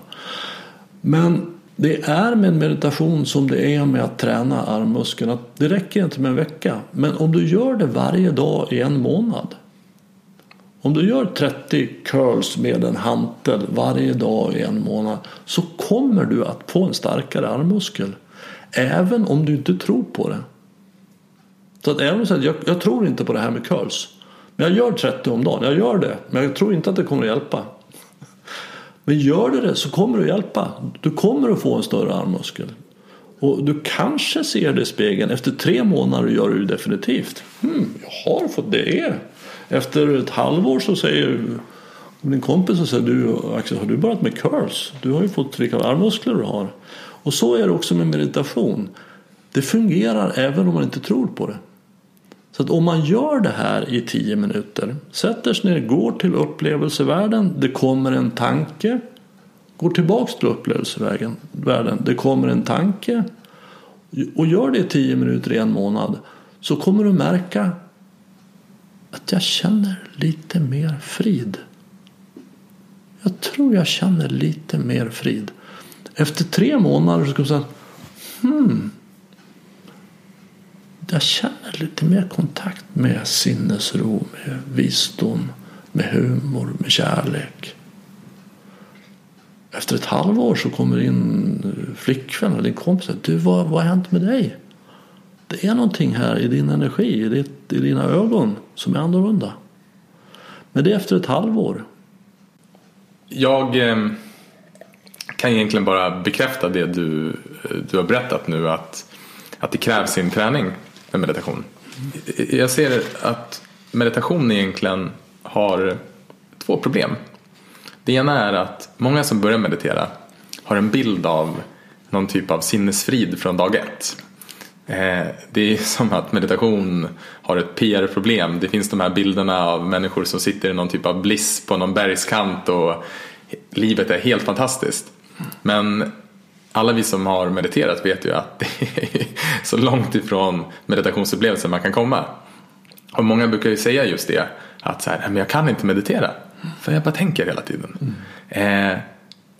Speaker 1: Men det är med meditation som det är med att träna armmuskeln. Det räcker inte med en vecka. Men om du gör det varje dag i en månad. Om du gör 30 curls med en hantel varje dag i en månad så kommer du att få en starkare armmuskel. Även om du inte tror på det. Så att även så jag, jag tror inte på det här med curls. Men jag gör 30 om dagen, jag gör det. Men jag tror inte att det kommer att hjälpa. Men gör du det så kommer det att hjälpa. Du kommer att få en större armmuskel. Och du kanske ser det i spegeln. Efter tre månader gör du det definitivt. Hmm, jag har fått det. Efter ett halvår så säger din kompis och säger du Axel har du börjat med curls? Du har ju fått vilka armmuskler du har. Och så är det också med meditation. Det fungerar även om man inte tror på det. Så att om man gör det här i tio minuter, sätter sig ner, går till upplevelsevärlden, det kommer en tanke, går tillbaks till upplevelsevärlden, det kommer en tanke och gör det i tio minuter i en månad så kommer du märka att jag känner lite mer frid. Jag tror jag känner lite mer frid. Efter tre månader så kommer du säga hmm, jag känner lite mer kontakt med sinnesro, med visdom, med humor, med kärlek. Efter ett halvår så kommer din flickvän eller din kompis och du vad, vad har hänt med dig? Det är någonting här i din energi, i, ditt, i dina ögon som är annorlunda. Men det är efter ett halvår.
Speaker 2: Jag eh, kan egentligen bara bekräfta det du, eh, du har berättat nu att, att det krävs sin träning med meditation. Jag ser att meditation egentligen har två problem. Det ena är att många som börjar meditera har en bild av någon typ av sinnesfrid från dag ett. Eh, det är som att meditation har ett PR-problem. Det finns de här bilderna av människor som sitter i någon typ av bliss på någon bergskant och livet är helt fantastiskt. Men alla vi som har mediterat vet ju att det är så långt ifrån meditationsupplevelsen man kan komma. Och många brukar ju säga just det att så här, men jag kan inte meditera för jag bara tänker hela tiden. Mm. Eh,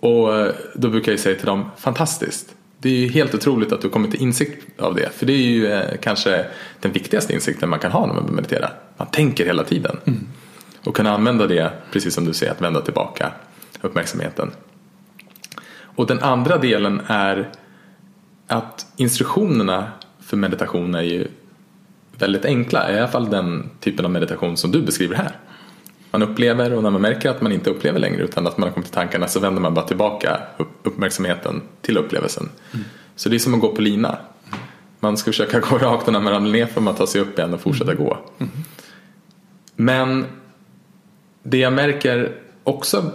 Speaker 2: och då brukar jag säga till dem, fantastiskt. Det är ju helt otroligt att du kommer till insikt av det. För det är ju eh, kanske den viktigaste insikten man kan ha när man mediterar. Man tänker hela tiden. Mm. Och kunna använda det, precis som du säger, att vända tillbaka uppmärksamheten. Och den andra delen är att instruktionerna för meditation är ju väldigt enkla. I alla fall den typen av meditation som du beskriver här. Man upplever och när man märker att man inte upplever längre utan att man har kommit till tankarna så vänder man bara tillbaka uppmärksamheten till upplevelsen. Mm. Så det är som att gå på lina. Man ska försöka gå rakt och när man ramlar ner får man ta sig upp igen och fortsätta mm. gå. Mm. Men det jag märker också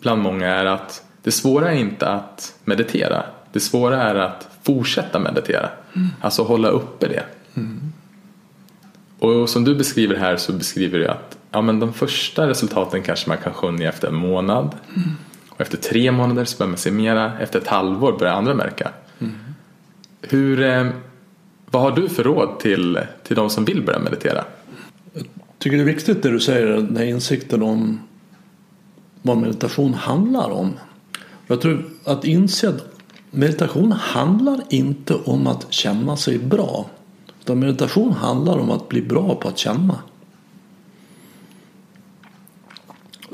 Speaker 2: bland många är att det svåra är inte att meditera. Det svåra är att fortsätta meditera. Mm. Alltså hålla uppe det. Mm. Och som du beskriver här så beskriver du att ja, men de första resultaten kanske man kan skönja efter en månad. Mm. Och efter tre månader så börjar man se mera. Efter ett halvår börjar andra märka. Mm. Hur, eh, vad har du för råd till, till de som vill börja meditera?
Speaker 1: Jag tycker det är viktigt det du säger, den här insikten om vad meditation handlar om. Jag tror att inse att meditation handlar inte om att känna sig bra. Utan meditation handlar om att bli bra på att känna.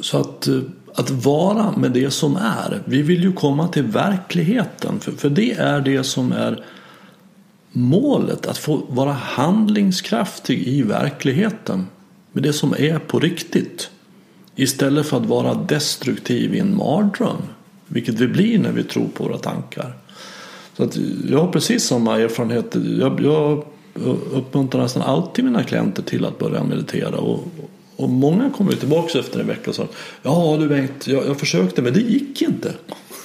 Speaker 1: Så att, eh, att vara med det som är. Vi vill ju komma till verkligheten. För, för det är det som är målet. Att få vara handlingskraftig i verkligheten. Med det som är på riktigt. Istället för att vara destruktiv i en mardröm. Vilket vi blir när vi tror på våra tankar. Så att jag har precis samma erfarenhet. Jag, jag uppmuntrar nästan alltid mina klienter till att börja meditera. Och, och många kommer tillbaka efter en vecka och sa Ja du Bengt, jag, jag försökte men det gick inte.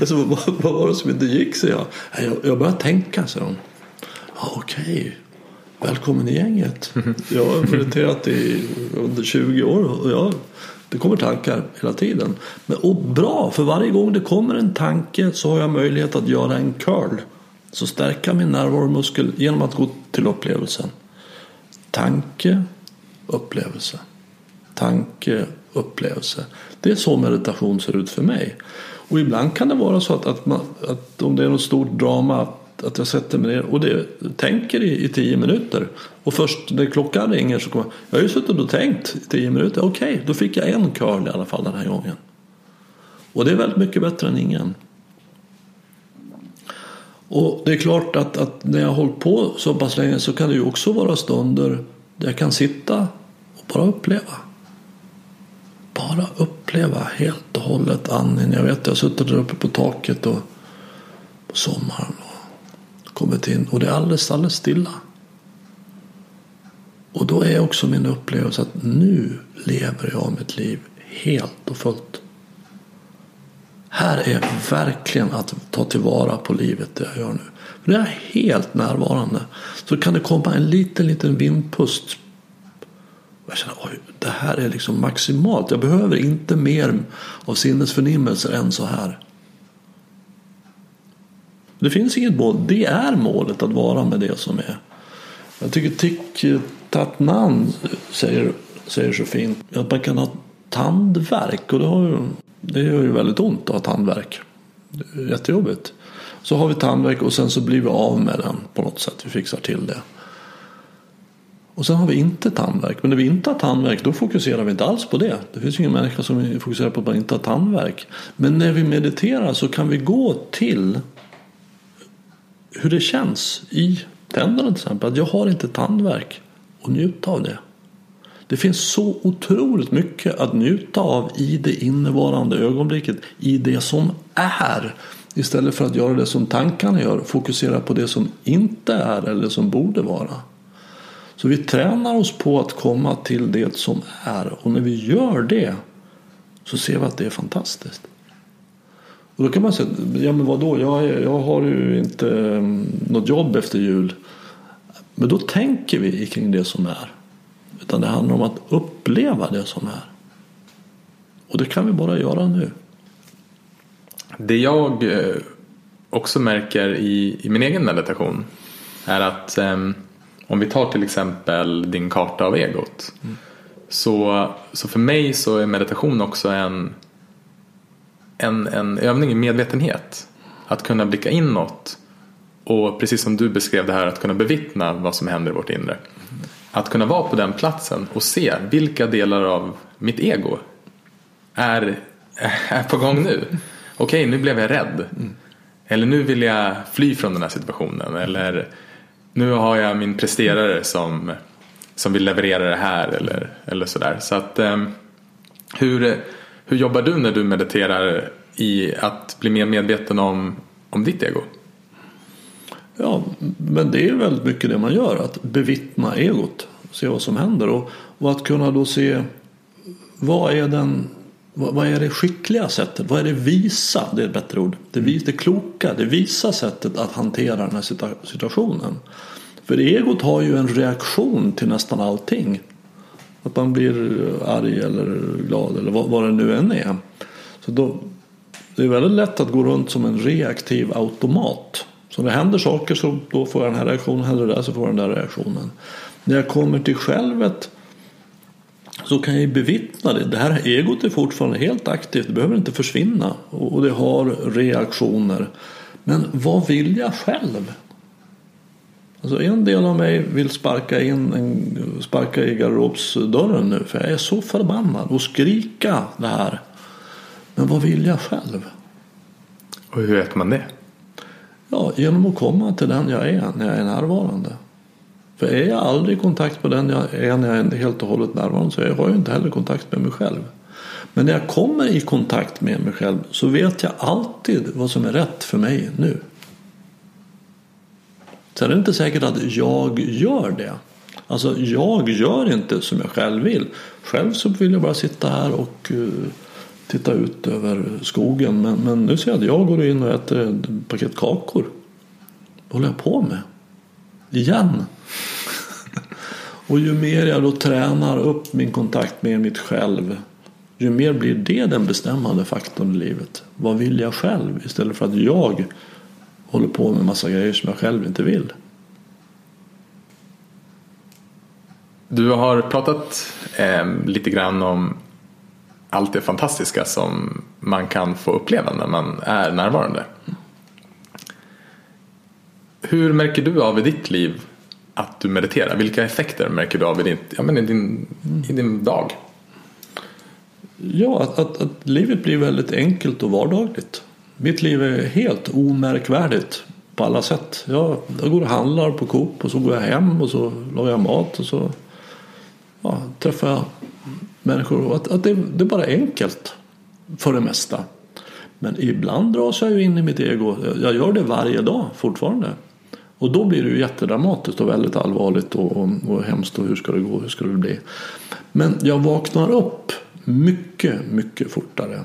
Speaker 1: alltså, vad, vad, var det som inte gick? Så jag. Jag, jag började tänka, så de. Ja, Okej, välkommen i gänget. Jag har mediterat i under 20 år och jag det kommer tankar hela tiden. Men, och bra, för varje gång det kommer en tanke så har jag möjlighet att göra en curl. Så stärka min närvaromuskel genom att gå till upplevelsen. Tanke, upplevelse. Tanke, upplevelse. Det är så meditation ser ut för mig. Och ibland kan det vara så att, att, man, att om det är något stort drama att jag sätter mig ner och det, tänker i, i tio minuter. Och först när klockan ringer så kommer jag, jag har ju suttit och tänkt i tio minuter. Okej, okay, då fick jag en curl i alla fall den här gången. Och det är väldigt mycket bättre än ingen. Och det är klart att, att när jag har hållit på så pass länge så kan det ju också vara stunder där jag kan sitta och bara uppleva. Bara uppleva helt och hållet andningen. Jag vet, jag har suttit där uppe på taket och på sommaren kommit in och det är alldeles, alldeles stilla. Och då är också min upplevelse att nu lever jag mitt liv helt och fullt. Här är verkligen att ta tillvara på livet det jag gör nu. För det är helt närvarande. Så kan det komma en liten, liten vindpust. jag känner oj, det här är liksom maximalt. Jag behöver inte mer av sinnesförnimmelser än så här. Det finns inget mål. Det är målet att vara med det som är. Jag tycker Thich Tat Nan säger, säger så fint att man kan ha tandvärk och det, har ju, det gör ju väldigt ont att ha tandvärk. Det är jättejobbigt. Så har vi tandvärk och sen så blir vi av med den på något sätt. Vi fixar till det. Och sen har vi inte tandvärk. Men när vi inte har tandvärk då fokuserar vi inte alls på det. Det finns ju ingen människa som fokuserar på att man inte har tandvärk. Men när vi mediterar så kan vi gå till hur det känns i tänderna till exempel. Att jag har inte tandvärk och njuta av det. Det finns så otroligt mycket att njuta av i det innevarande ögonblicket. I det som är. Istället för att göra det som tankarna gör. Fokusera på det som inte är eller som borde vara. Så vi tränar oss på att komma till det som är. Och när vi gör det så ser vi att det är fantastiskt. Och då kan man säga, ja men vadå, jag, jag har ju inte um, något jobb efter jul. Men då tänker vi kring det som är. Utan det handlar om att uppleva det som är. Och det kan vi bara göra nu.
Speaker 2: Det jag eh, också märker i, i min egen meditation är att um, om vi tar till exempel din karta av egot. Mm. Så, så för mig så är meditation också en en, en övning i medvetenhet. Att kunna blicka inåt och precis som du beskrev det här att kunna bevittna vad som händer i vårt inre. Att kunna vara på den platsen och se vilka delar av mitt ego är, är på gång nu. Okej, nu blev jag rädd. Eller nu vill jag fly från den här situationen. Eller nu har jag min presterare som, som vill leverera det här. Eller, eller sådär. Så att um, hur hur jobbar du när du mediterar i att bli mer medveten om, om ditt ego?
Speaker 1: Ja, men det är väldigt mycket det man gör. Att bevittna egot. Se vad som händer. Och, och att kunna då se vad är, den, vad, är det skickliga sättet? Vad är det visa? Det är ett bättre ord. Det, vis, det kloka, det visa sättet att hantera den här situationen. För egot har ju en reaktion till nästan allting. Att man blir arg eller glad eller vad, vad det nu än är. Så då, det är väldigt lätt att gå runt som en reaktiv automat. Så när det händer saker så då får jag den här reaktionen, händer det där så får jag den där reaktionen. När jag kommer till självet så kan jag bevittna det. Det här egot är fortfarande helt aktivt, det behöver inte försvinna och det har reaktioner. Men vad vill jag själv? Alltså en del av mig vill sparka, in en, sparka i garderobsdörren nu för jag är så förbannad och skrika det här. Men vad vill jag själv?
Speaker 2: Och hur vet man det?
Speaker 1: Ja, genom att komma till den jag är när jag är närvarande. För är jag aldrig i kontakt med den jag är när jag är helt och hållet närvarande så har jag inte heller kontakt med mig själv. Men när jag kommer i kontakt med mig själv så vet jag alltid vad som är rätt för mig nu. Sen är det inte säkert att jag gör det. Alltså jag gör inte som jag själv vill. Själv så vill jag bara sitta här och uh, titta ut över skogen. Men, men nu ser jag att jag går in och äter ett paket kakor. Vad håller jag på med? Igen. och ju mer jag då tränar upp min kontakt med mitt själv. ju mer blir det den bestämmande faktorn i livet. Vad vill jag själv istället för att jag håller på med massa grejer som jag själv inte vill.
Speaker 2: Du har pratat eh, lite grann om allt det fantastiska som man kan få uppleva när man är närvarande. Hur märker du av i ditt liv att du mediterar? Vilka effekter märker du av i din, ja, men i din, i din dag?
Speaker 1: Ja, att, att, att, livet blir väldigt enkelt och vardagligt. Mitt liv är helt omärkvärdigt på alla sätt. Jag, jag går och handlar på Coop och så går jag hem och så lagar jag mat och så ja, träffar jag människor. Att, att det, det är bara enkelt för det mesta. Men ibland dras jag ju in i mitt ego. Jag gör det varje dag fortfarande. Och då blir det ju jättedramatiskt och väldigt allvarligt och, och, och hemskt och hur ska det gå, hur ska det bli? Men jag vaknar upp mycket, mycket fortare.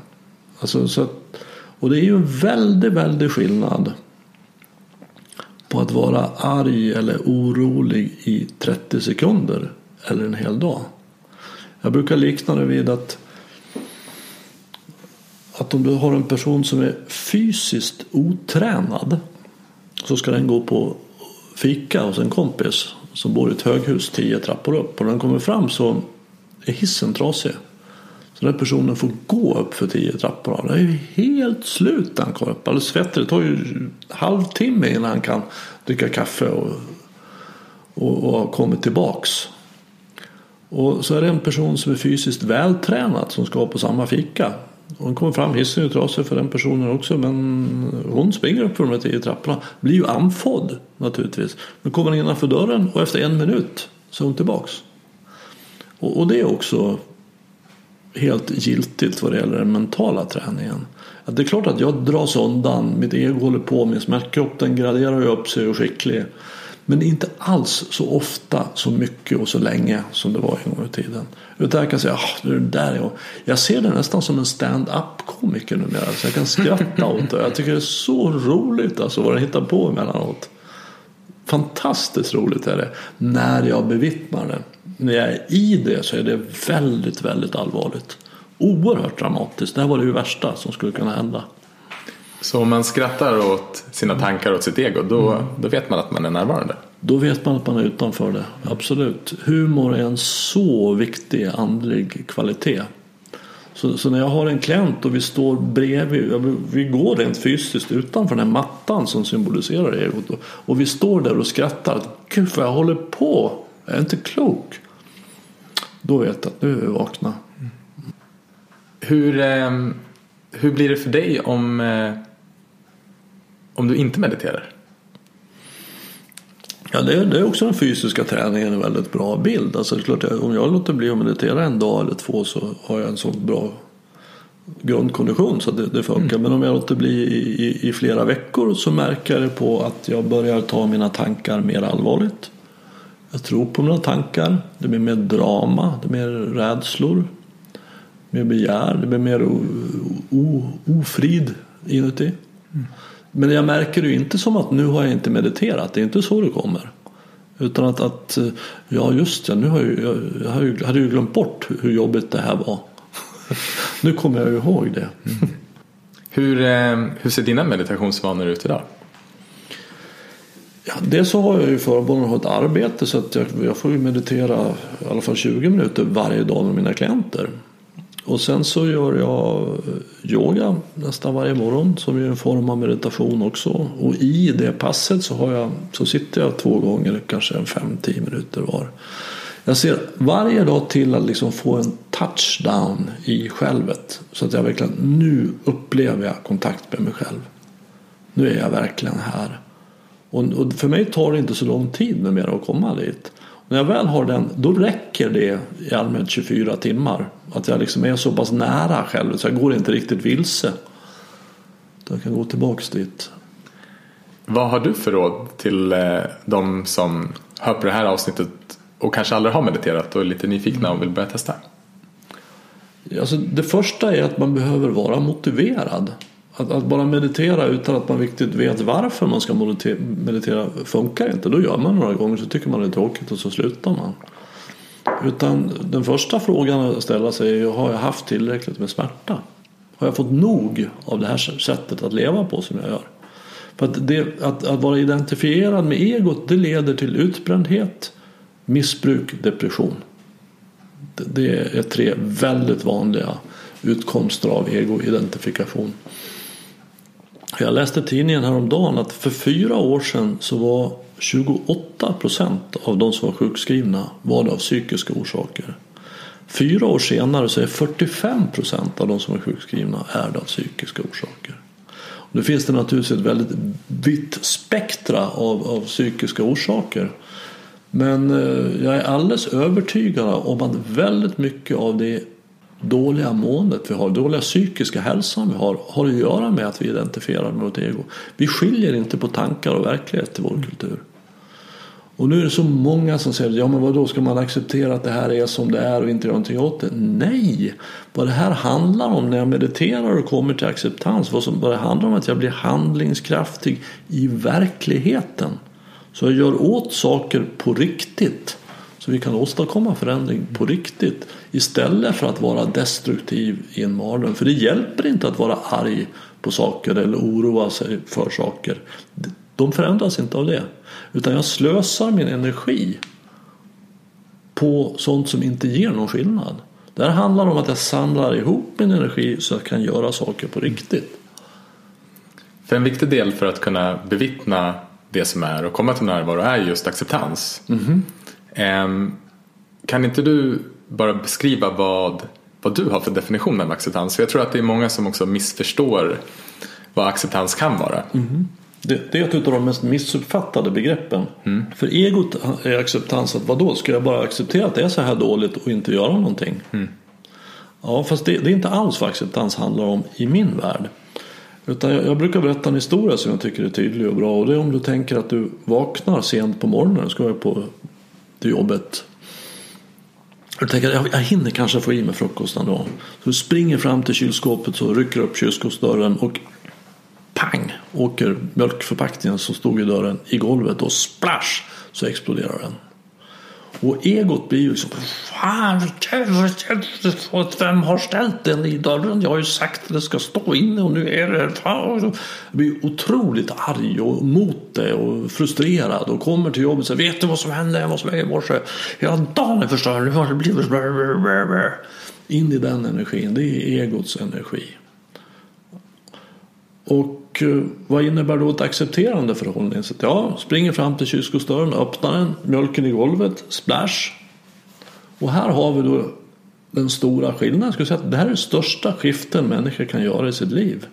Speaker 1: Alltså, så att, och det är ju en väldigt, väldigt skillnad på att vara arg eller orolig i 30 sekunder eller en hel dag. Jag brukar likna det vid att att om du har en person som är fysiskt otränad så ska den gå på fika hos en kompis som bor i ett höghus tio trappor upp och när den kommer fram så är hissen trasig. Så den personen får gå upp för tio trappor. Det är ju helt slut när han kommer upp. Alldeles svettig. Det tar ju en halvtimme innan han kan dricka kaffe och, och, och har kommit tillbaks. Och så är det en person som är fysiskt vältränad som ska på samma fika. Hon kommer fram, hissen är trasig för den personen också men hon springer upp för de här tio trapporna. Blir ju andfådd naturligtvis. Men kommer innanför dörren och efter en minut så är hon tillbaks. Och, och det är också helt giltigt vad det gäller den mentala träningen. Att det är klart att jag dras undan, mitt ego håller på, min smärtkropp den graderar ju upp sig och skicklig. Men inte alls så ofta, så mycket och så länge som det var en gång i tiden. Utan jag kan säga, ah, det där jag. jag ser det nästan som en stand-up komiker numera. Så jag kan skratta åt det. Jag tycker det är så roligt alltså vad den hittar på emellanåt. Fantastiskt roligt är det när jag bevittnar det. När jag är i det så är det väldigt, väldigt allvarligt. Oerhört dramatiskt. Det här var det värsta som skulle kunna hända.
Speaker 2: Så om man skrattar åt sina tankar och sitt ego då, mm. då vet man att man är närvarande?
Speaker 1: Då vet man att man är utanför det, absolut. Humor är en så viktig andlig kvalitet. Så, så, när jag har en klient och vi står bredvid, vi går rent fysiskt utanför den här mattan som symboliserar egot och, och vi står där och skrattar. Gud vad jag håller på, jag är inte klok. Då vet jag att nu är vi vakna.
Speaker 2: Hur, eh, hur blir det för dig om eh, om du inte mediterar?
Speaker 1: Ja, det är, det är också den fysiska träningen en väldigt bra bild. Alltså, klart, om jag låter bli att meditera en dag eller två så har jag en så bra grundkondition så det, det funkar. Mm. Men om jag låter bli i, i, i, flera veckor så märker jag det på att jag börjar ta mina tankar mer allvarligt. Jag tror på mina tankar. Det blir mer drama, det blir mer rädslor, mer begär, det blir mer o, o, ofrid inuti. Mm. Men jag märker det ju inte som att nu har jag inte mediterat. Det är inte så det kommer. Utan att, att ja just det, nu har jag, jag, jag hade ju glömt bort hur jobbigt det här var. nu kommer jag ju ihåg det. Mm.
Speaker 2: Hur, eh, hur ser dina meditationsvanor ut idag?
Speaker 1: Ja, dels så har jag ju förmånen att ha ett arbete så att jag, jag får ju meditera i alla fall 20 minuter varje dag med mina klienter. Och sen så gör jag eh, yoga nästan varje morgon som är en form av meditation också. Och i det passet så, har jag, så sitter jag två gånger, kanske en fem, tio minuter var. Jag ser varje dag till att liksom få en touchdown i självet. Så att jag verkligen, nu upplever jag kontakt med mig själv. Nu är jag verkligen här. Och, och för mig tar det inte så lång tid numera att komma dit. När jag väl har den, då räcker det i allmänhet 24 timmar. Att jag liksom är så pass nära själv så jag går inte riktigt vilse. Jag kan gå tillbaks dit.
Speaker 2: Vad har du för råd till eh, de som hör på det här avsnittet och kanske aldrig har mediterat och är lite nyfikna och vill börja testa?
Speaker 1: Alltså, det första är att man behöver vara motiverad. Att, att, bara meditera utan att man riktigt vet varför man ska meditera funkar inte. Då gör man några gånger så tycker man det är tråkigt och så slutar man. Utan den första frågan att ställa sig är har jag haft tillräckligt med smärta? Har jag fått nog av det här sättet att leva på som jag gör? För att, det, att, att vara identifierad med egot det leder till utbrändhet, missbruk, depression. Det, det är tre väldigt vanliga utkomster av egoidentifikation. Jag läste tidningen häromdagen att för fyra år sedan så var 28 procent av de som var sjukskrivna var det av psykiska orsaker. Fyra år senare så är 45 procent av de som är sjukskrivna är det av psykiska orsaker. Nu finns det naturligtvis ett väldigt vitt spektra av, av psykiska orsaker. Men eh, jag är alldeles övertygad om att väldigt mycket av det dåliga måendet vi har, dåliga psykiska hälsan vi har, har att göra med att vi identifierar med vårt ego. Vi skiljer inte på tankar och verklighet i vår kultur. Och nu är det så många som säger, ja men vadå, då ska man acceptera att det här är som det är och inte göra någonting åt det? Nej! Vad det här handlar om när jag mediterar och kommer till acceptans, vad, som, vad det handlar om är att jag blir handlingskraftig i verkligheten. Så jag gör åt saker på riktigt. Så vi kan åstadkomma förändring på riktigt istället för att vara destruktiv i en mardröm. För det hjälper inte att vara arg på saker eller oroa sig för saker. De förändras inte av det. Utan jag slösar min energi på sånt som inte ger någon skillnad. Det här handlar om att jag samlar ihop min energi så att jag kan göra saker på riktigt.
Speaker 2: För en viktig del för att kunna bevittna det som är och komma till närvaro är just acceptans. Mm -hmm. Kan inte du bara beskriva vad, vad du har för definition av acceptans? För jag tror att det är många som också missförstår vad acceptans kan vara. Mm.
Speaker 1: Det, det, är ett av de mest missuppfattade begreppen. Mm. För egot är acceptans att vadå, ska jag bara acceptera att det är så här dåligt och inte göra någonting? Mm. Ja, fast det, det, är inte alls vad acceptans handlar om i min värld. Utan jag, jag, brukar berätta en historia som jag tycker är tydlig och bra. Och det är om du tänker att du vaknar sent på morgonen, ska jag på till jobbet. Jag tänker jag, jag hinner kanske få i mig frukosten då. Så du springer fram till kylskåpet så rycker upp kylskåpsdörren och pang åker mjölkförpackningen som stod i dörren i golvet och splash så exploderar den. Och egot blir ju liksom Fan, vem har ställt den i dörren? Jag har ju sagt att det ska stå inne och nu är det... Jag blir otroligt arg och mot det och frustrerad och kommer till jobbet och säger Vet du vad som hände? hos mig i morse. Hela dagen är förstörd. In i den energin. Det är egots energi. Och Eh, vad innebär då ett accepterande förhållningssätt? Ja, springer fram till kylskåpsdörren, öppnar den, mjölken i golvet, splash. Och här har vi då den stora skillnaden. Jag skulle säga att det här är det största skiften människor kan göra i sitt liv.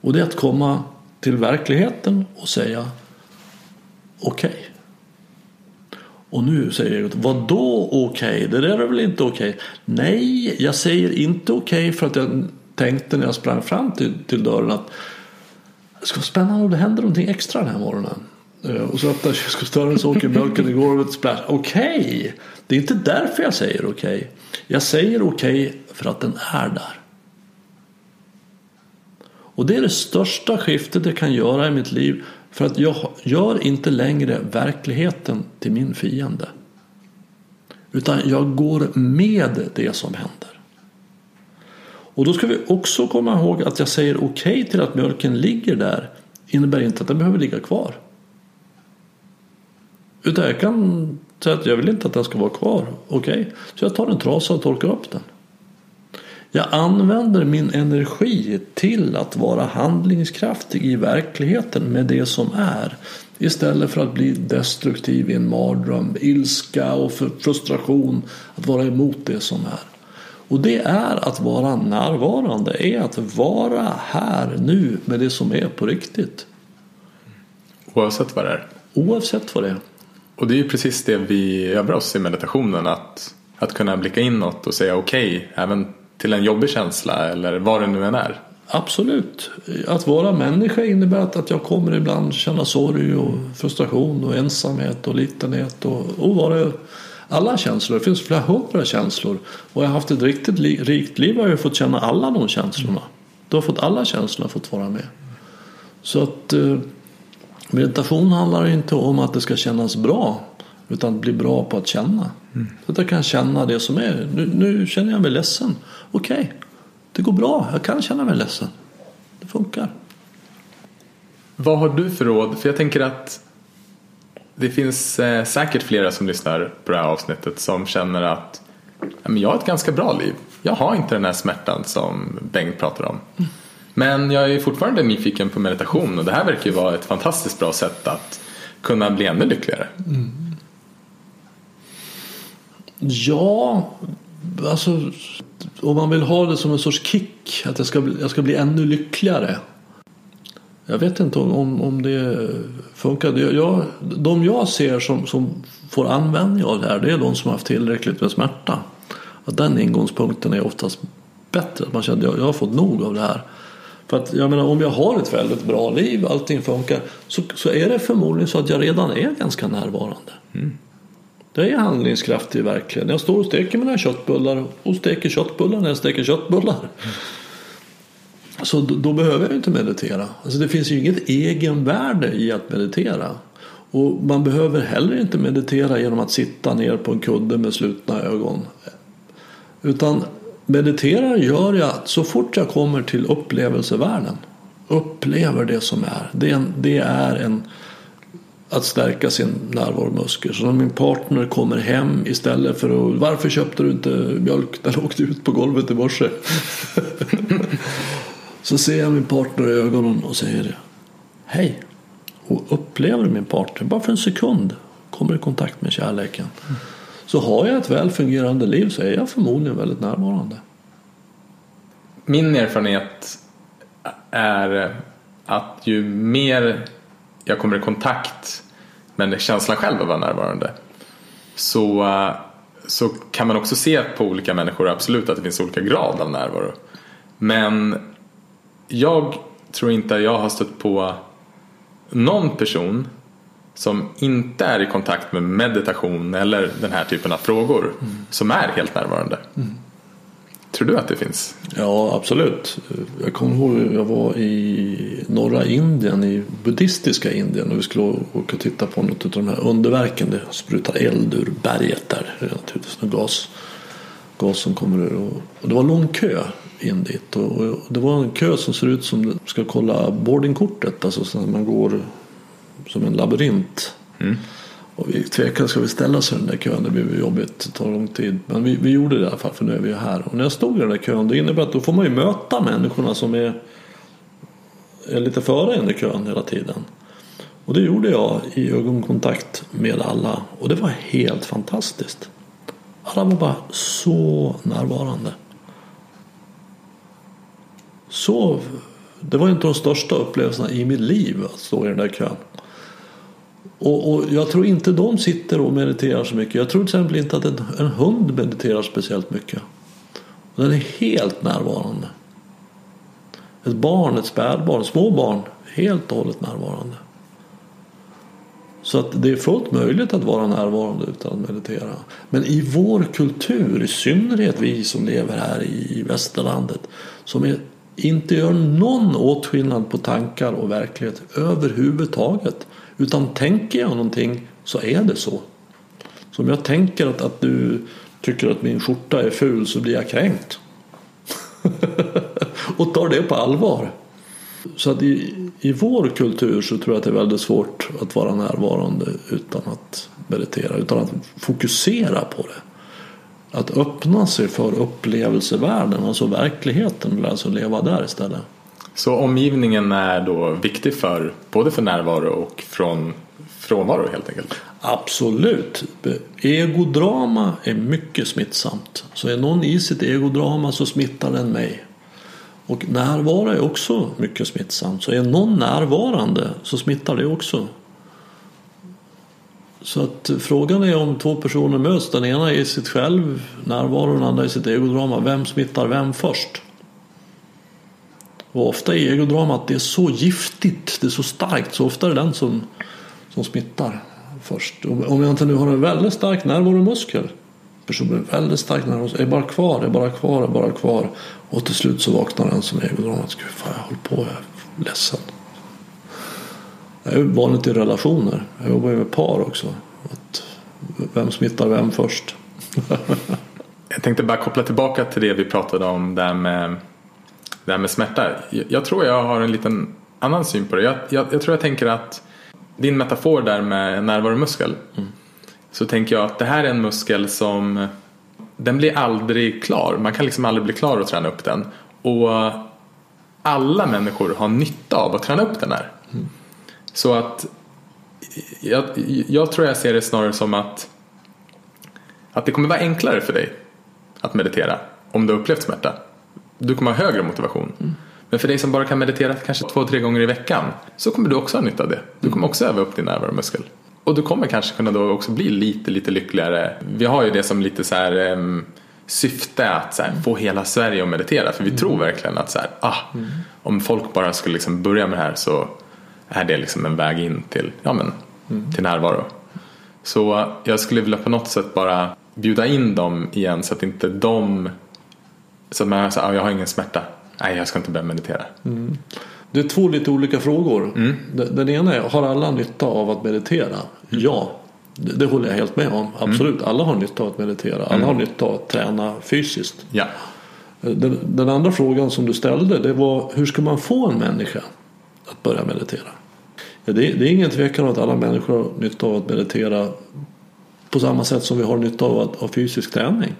Speaker 1: Och det är att komma till verkligheten och säga okej. Okay. Och nu säger jag, vad då okej? Okay? Det där är väl inte okej? Okay? Nej, jag säger inte okej för att jag tänkte när jag sprang fram till, till dörren att det ska vara spännande om det händer någonting extra den här morgonen. Eh, och så öppnar kylskåpsdörren så åker mjölken i golvet. Splash. Okej, okay. det är inte därför jag säger okej. Okay. Jag säger okej okay för att den är där. Och det är det största skiftet jag kan göra i mitt liv. För att jag gör inte längre verkligheten till min fiende. Utan jag går med det som händer. Och då ska vi också komma ihåg att jag säger okej okay till att mjölken ligger där innebär inte att den behöver ligga kvar. Utan jag kan säga att jag vill inte att den ska vara kvar. Okej, okay. så jag tar en trasa och torkar upp den. Jag använder min energi till att vara handlingskraftig i verkligheten med det som är. Istället för att bli destruktiv i en mardröm, ilska och frustration. Att vara emot det som är. Och det är att vara närvarande, är att vara här nu med det som är på riktigt.
Speaker 2: Oavsett vad det är?
Speaker 1: Oavsett vad det är.
Speaker 2: Och det är ju precis det vi övar oss i meditationen. Att, att kunna blicka inåt och säga okej, okay, även till en jobbig känsla eller vad det nu än är.
Speaker 1: Absolut. Att vara människa innebär att, jag kommer ibland känna sorg och frustration och ensamhet och litenhet och, och vad alla känslor. Det finns flera hundra känslor. Och jag har haft ett riktigt rikt liv har jag fått känna alla de känslorna. Du har fått alla känslorna fått vara med. Så att eh, meditation handlar inte om att det ska kännas bra. Utan bli bra på att känna. Så att jag kan känna det som är. Nu, nu känner jag mig ledsen. Okej, det går bra. Jag kan känna mig ledsen. Det funkar.
Speaker 2: Vad har du för råd? För jag tänker att det finns eh, säkert flera som lyssnar på det här avsnittet som känner att men jag har ett ganska bra liv. Jag har inte den här smärtan som Bengt pratar om. Men jag är fortfarande nyfiken på meditation och det här verkar ju vara ett fantastiskt bra sätt att kunna bli ännu lyckligare.
Speaker 1: Ja, alltså om man vill ha det som en sorts kick. Att jag ska, bli- jag ska bli ännu lyckligare. Jag vet inte om, om, om det funkar. Jag, de jag ser som, som får användning av det här det är de som har haft tillräckligt med smärta. Att den ingångspunkten är oftast bättre. Att man känner att jag, jag har fått nog av det här. För att jag menar om jag har ett väldigt bra liv, allting funkar. Så, så är det förmodligen så att jag redan är ganska närvarande. Jag är handlingskraftig verkligen. Jag står och steker mina köttbullar och steker köttbullar när jag steker köttbullar. Så då, då behöver jag ju inte meditera. Alltså det finns ju inget egenvärde i att meditera. Och man behöver heller inte meditera genom att sitta ner på en kudde med slutna ögon. Utan meditera gör jag så fort jag kommer till upplevelsevärlden. Upplever det som är. Det är en, det är en att stärka sin närvaromuskel. Så när min partner kommer hem istället för att Varför köpte du inte mjölk? Den åkte ut på golvet i morse. så ser jag min partner i ögonen och säger Hej. Och upplever min partner bara för en sekund kommer i kontakt med kärleken. Så har jag ett väl fungerande liv så är jag förmodligen väldigt närvarande.
Speaker 2: Min erfarenhet är att ju mer jag kommer i kontakt med känslan själv att vara närvarande så, så kan man också se på olika människor absolut att det finns olika grad av närvaro. Men jag tror inte att jag har stött på någon person som inte är i kontakt med meditation eller den här typen av frågor som är helt närvarande. Tror du att det finns?
Speaker 1: Ja, absolut. Jag kommer ihåg jag var i norra Indien, i buddhistiska Indien och vi skulle åka och titta på något av de här underverken. Det sprutar eld ur berget där. Naturligtvis någon gas, gas som kommer ur. Och det var lång kö in dit. Och, det var en kö som ser ut som ska kolla boardingkortet. Alltså så man går som en labyrint. Och vi tvekade, ska vi ställa oss i den där kön? Det blir jobbigt, det tar lång tid. Men vi, vi gjorde det i alla fall för nu är vi här. Och när jag stod i den där kön, det innebär att då får man ju möta människorna som är, är lite före en i kön hela tiden. Och det gjorde jag i ögonkontakt med alla. Och det var helt fantastiskt. Alla var bara så närvarande. Så, det var inte de största upplevelserna i mitt liv att stå i den där kön. Och, och jag tror inte de sitter och mediterar så mycket. Jag tror till exempel inte att en, en hund mediterar speciellt mycket. Och den är helt närvarande. Ett barn, ett spädbarn, små barn, helt och hållet närvarande. Så att det är fullt möjligt att vara närvarande utan att meditera. Men i vår kultur, i synnerhet vi som lever här i västerlandet, som är, inte gör någon åtskillnad på tankar och verklighet överhuvudtaget. Utan tänker jag någonting så är det så. Så om jag tänker att, att du tycker att min skjorta är ful så blir jag kränkt. och tar det på allvar. Så att i, i vår kultur så tror jag att det är väldigt svårt att vara närvarande utan att meditera, utan att fokusera på det. Att öppna sig för upplevelsevärlden, alltså verkligheten, alltså leva där istället.
Speaker 2: Så omgivningen är då viktig för både för närvaro och från frånvaro helt enkelt?
Speaker 1: Absolut. Egodrama är mycket smittsamt. Så är någon i sitt egodrama så smittar den mig. Och närvaro är också mycket smittsamt. Så är någon närvarande så smittar det också. Så att frågan är om två personer möts. Den ena är i sitt själv närvaro, den andra i sitt egodrama. Vem smittar vem först? Och ofta är egodramat det är så giftigt, det är så starkt. Så ofta är det den som, som smittar först. Om jag inte nu har en väldigt stark närvaromuskel. Personen är väldigt stark närvaromuskel. Är bara kvar, är bara kvar, är bara kvar. Och till slut så vaknar den som är egodramat. Gud, fan jag håller på, jag är ledsen. Det är vanligt i relationer. Jag jobbar ju med par också. Att vem smittar vem först.
Speaker 2: Jag tänkte bara koppla tillbaka till det vi pratade om där med, där med smärta. Jag, jag tror jag har en liten annan syn på det. Jag, jag, jag tror jag tänker att din metafor där med närvaromuskel. Mm. Så tänker jag att det här är en muskel som den blir aldrig klar. Man kan liksom aldrig bli klar att träna upp den. Och alla människor har nytta av att träna upp den här. Mm. Så att jag, jag tror jag ser det snarare som att att det kommer vara enklare för dig att meditera om du har upplevt smärta. Du kommer ha högre motivation. Mm. Men för dig som bara kan meditera kanske två, tre gånger i veckan så kommer du också ha nytta av det. Du kommer också öva upp din närvaromuskel. Och du kommer kanske kunna då också bli lite, lite lyckligare. Vi har ju det som lite så här um, syfte att så här, få hela Sverige att meditera. För vi mm. tror verkligen att så här, ah, mm. om folk bara skulle liksom börja med det här så är det liksom en väg in till, ja, men, mm. till närvaro. Så jag skulle vilja på något sätt bara bjuda in dem igen så att inte de så att man säger, ah, jag har ingen smärta. Nej, jag ska inte börja meditera. Mm.
Speaker 1: Det är två lite olika frågor. Mm. Den ena är, har alla nytta av att meditera? Mm. Ja, det, håller jag helt med om. Absolut, mm. alla har nytta av att meditera. Alla mm. har nytta av att träna fysiskt.
Speaker 2: Ja.
Speaker 1: Den, den, andra frågan som du ställde det var hur ska man få en människa börja meditera? Det, det är ingen tvekan om att alla människor har nytta av att meditera på samma sätt som vi har nytta av att ha fysisk träning.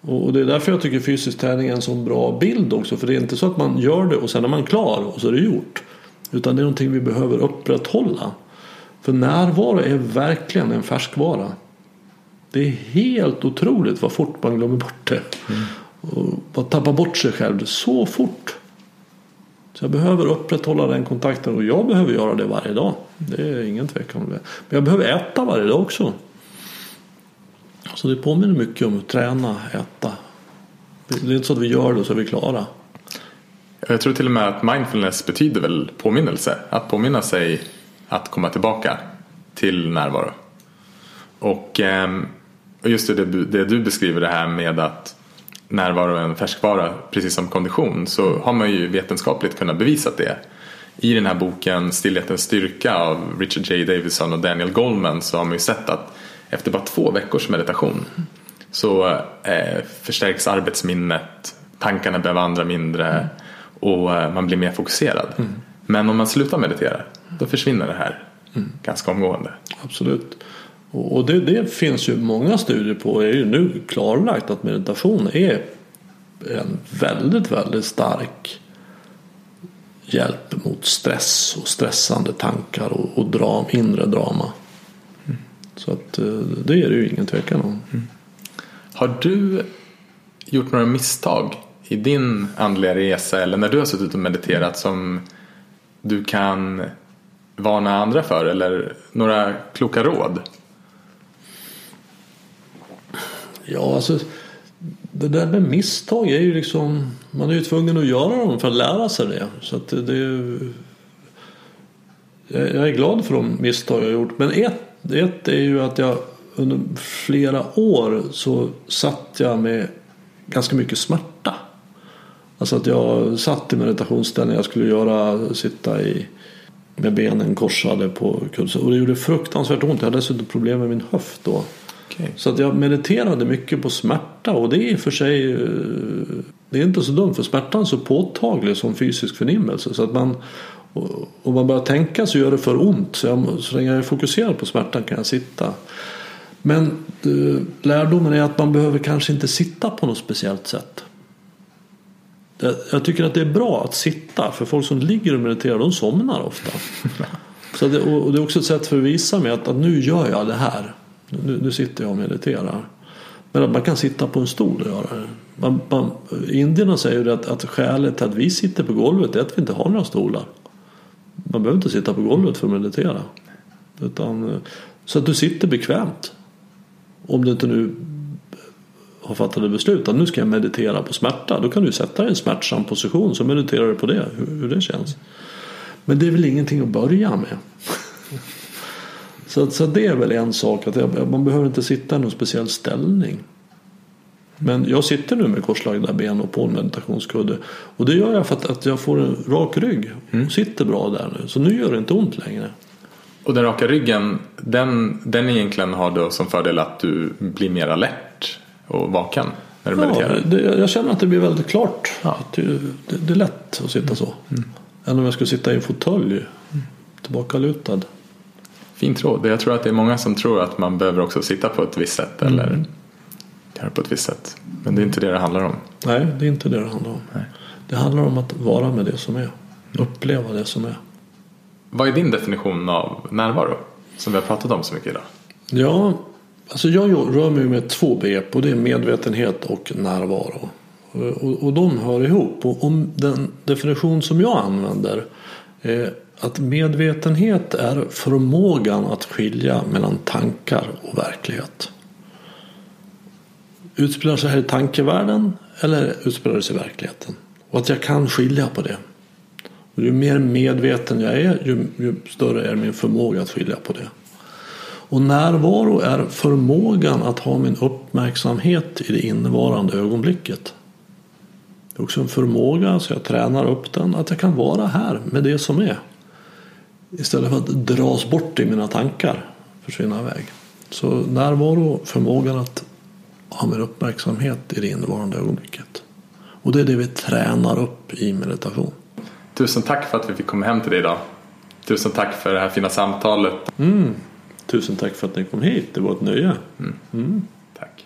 Speaker 1: Och det är därför jag tycker fysisk träning är en så bra bild också. För det är inte så att man gör det och sen är man klar och så är det gjort. Utan det är någonting vi behöver upprätthålla. För närvaro är verkligen en färskvara. Det är helt otroligt vad fort man glömmer bort det. Mm. Och man tappar bort sig själv så fort. Så jag behöver upprätthålla den kontakten och jag behöver göra det varje dag. Det är ingen tvekan om det. Men jag behöver äta varje dag också. Så det påminner mycket om att träna, äta. Det är inte så att vi gör det och så är vi klara.
Speaker 2: Jag tror till och med att mindfulness betyder väl påminnelse. Att påminna sig att komma tillbaka till närvaro. Och ehm, just det, det du beskriver det här med att närvaro är en färskvara precis som kondition så har man ju vetenskapligt kunnat bevisa det. I den här boken Stillhetens styrka av Richard J. Davison och Daniel Goldman så har man ju sett att efter bara två veckors meditation så eh, förstärks arbetsminnet, tankarna behöver vandra mindre och eh, man blir mer fokuserad. Mm. Men om man slutar meditera då försvinner det här mm. ganska omgående.
Speaker 1: Absolut. Och det, det, finns ju många studier på. Det är ju nu klarlagt att meditation är en väldigt, väldigt stark hjälp mot stress och stressande tankar och, och dram, inre drama. Mm. Så att eh, det är det ju ingen tvekan om. Mm.
Speaker 2: Har du gjort några misstag i din andliga resa eller när du har suttit och mediterat som du kan varna andra för eller några kloka råd?
Speaker 1: Ja, alltså det där med misstag är ju liksom man är ju tvungen att göra dem för att lära sig det. Så att det, är, jag är glad för de misstag jag har gjort. Men ett, ett är ju att jag under flera år så satt jag med ganska mycket smärta. Alltså att jag satt i meditationsställning. Jag skulle göra, sitta i, med benen korsade på kudden. Och det gjorde fruktansvärt ont. Jag hade dessutom problem med min höft då. Okay. Så att jag mediterade mycket på smärta och det är för sig eh, Det är inte så dumt för smärtan är så påtaglig som fysisk förnimmelse. Så att man om man börjar tänka så gör det för ont. Så, jag, så länge jag är fokuserad på smärtan kan jag sitta. Men eh, lärdomen är att man behöver kanske inte sitta på något speciellt sätt. Jag tycker att det är bra att sitta för folk som ligger och mediterar de somnar ofta. Så det, och det är också ett sätt för att visa mig att, att nu gör jag det här. Nu, nu sitter jag och mediterar. Men att man kan sitta på en stol och göra det. Man, man, indierna säger att, att skälet till att vi sitter på golvet är att vi inte har några stolar. Man behöver inte sitta på golvet för att meditera. Utan, eh, så att du sitter bekvämt. Om du inte nu har fattat ett beslut att nu ska jag meditera på smärta. Då kan du sätta dig i en smärtsam position så mediterar du på det. Hur, hur det känns. Men det är väl ingenting att börja med. Så, så det är väl en sak att jag, man behöver inte sitta i någon speciell ställning. Men jag sitter nu med korslagda ben och på en meditationskudde. Och det gör jag för att, att jag får en rak rygg. Och mm. sitter bra där nu. Så nu gör det inte ont längre.
Speaker 2: Och den raka ryggen, den, den egentligen har då som fördel att du blir mer alert och vaken när du
Speaker 1: Ja,
Speaker 2: mediterar.
Speaker 1: det, jag känner att det blir väldigt klart.
Speaker 2: Ja.
Speaker 1: Det, det, det är lätt att sitta så. Än om jag skulle sitta i en fåtölj. Tillbakalutad.
Speaker 2: Fint råd. Jag tror att det är många som tror att man behöver också sitta på ett visst sätt eller göra på ett visst sätt. Men det är inte det det handlar om.
Speaker 1: Nej, det är inte det det handlar om.
Speaker 2: Nej.
Speaker 1: Det handlar om att vara med det som är. Uppleva det som är.
Speaker 2: Vad är din definition av närvaro? Som vi har pratat om så mycket idag.
Speaker 1: Ja, alltså jag rör mig med två begrepp och det är medvetenhet och närvaro. Och, och de hör ihop. Och om den definition som jag använder är att medvetenhet är förmågan att skilja mellan tankar och verklighet. Utspelar sig här i tankevärlden eller utspelar det sig i verkligheten? Och att jag kan skilja på det. Och ju mer medveten jag är ju, ju större är min förmåga att skilja på det. Och närvaro är förmågan att ha min uppmärksamhet i det innevarande ögonblicket. Det är också en förmåga, så jag tränar upp den, att jag kan vara här med det som är. Istället för att dras bort i mina tankar, försvinna iväg. Så närvaro, förmågan att ha min uppmärksamhet i det innevarande ögonblicket. Och det är det vi tränar upp i meditation.
Speaker 2: Tusen tack för att vi fick komma hem till dig idag. Tusen tack för det här fina samtalet.
Speaker 1: Tusen tack för att ni kom hit, det var ett nöje.
Speaker 2: Tack.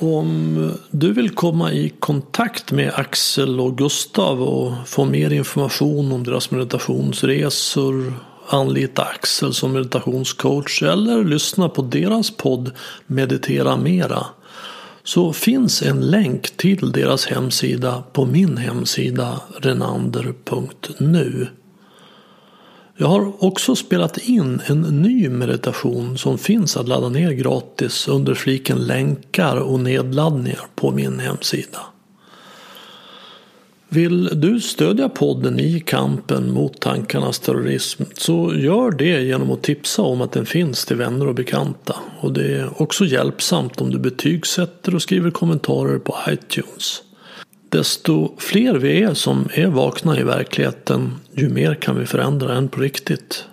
Speaker 1: Om du vill komma i kontakt med Axel och Gustav och få mer information om deras meditationsresor, anlita Axel som meditationscoach eller lyssna på deras podd Meditera Mera så finns en länk till deras hemsida på min hemsida renander.nu. Jag har också spelat in en ny meditation som finns att ladda ner gratis under fliken länkar och nedladdningar på min hemsida. Vill du stödja podden i kampen mot tankarnas terrorism så gör det genom att tipsa om att den finns till vänner och bekanta. Och det är också hjälpsamt om du betygsätter och skriver kommentarer på iTunes. Desto fler vi är som är vakna i verkligheten, ju mer kan vi förändra än på riktigt.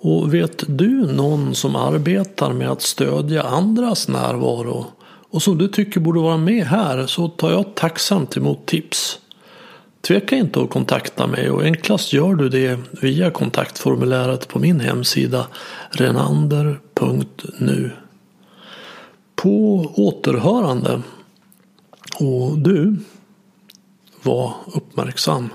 Speaker 1: Och vet du någon som arbetar med att stödja andras närvaro och som du tycker borde vara med här så tar jag tacksamt emot tips. Tveka inte att kontakta mig och enklast gör du det via kontaktformuläret på min hemsida renander.nu. På återhörande och du, var uppmärksam.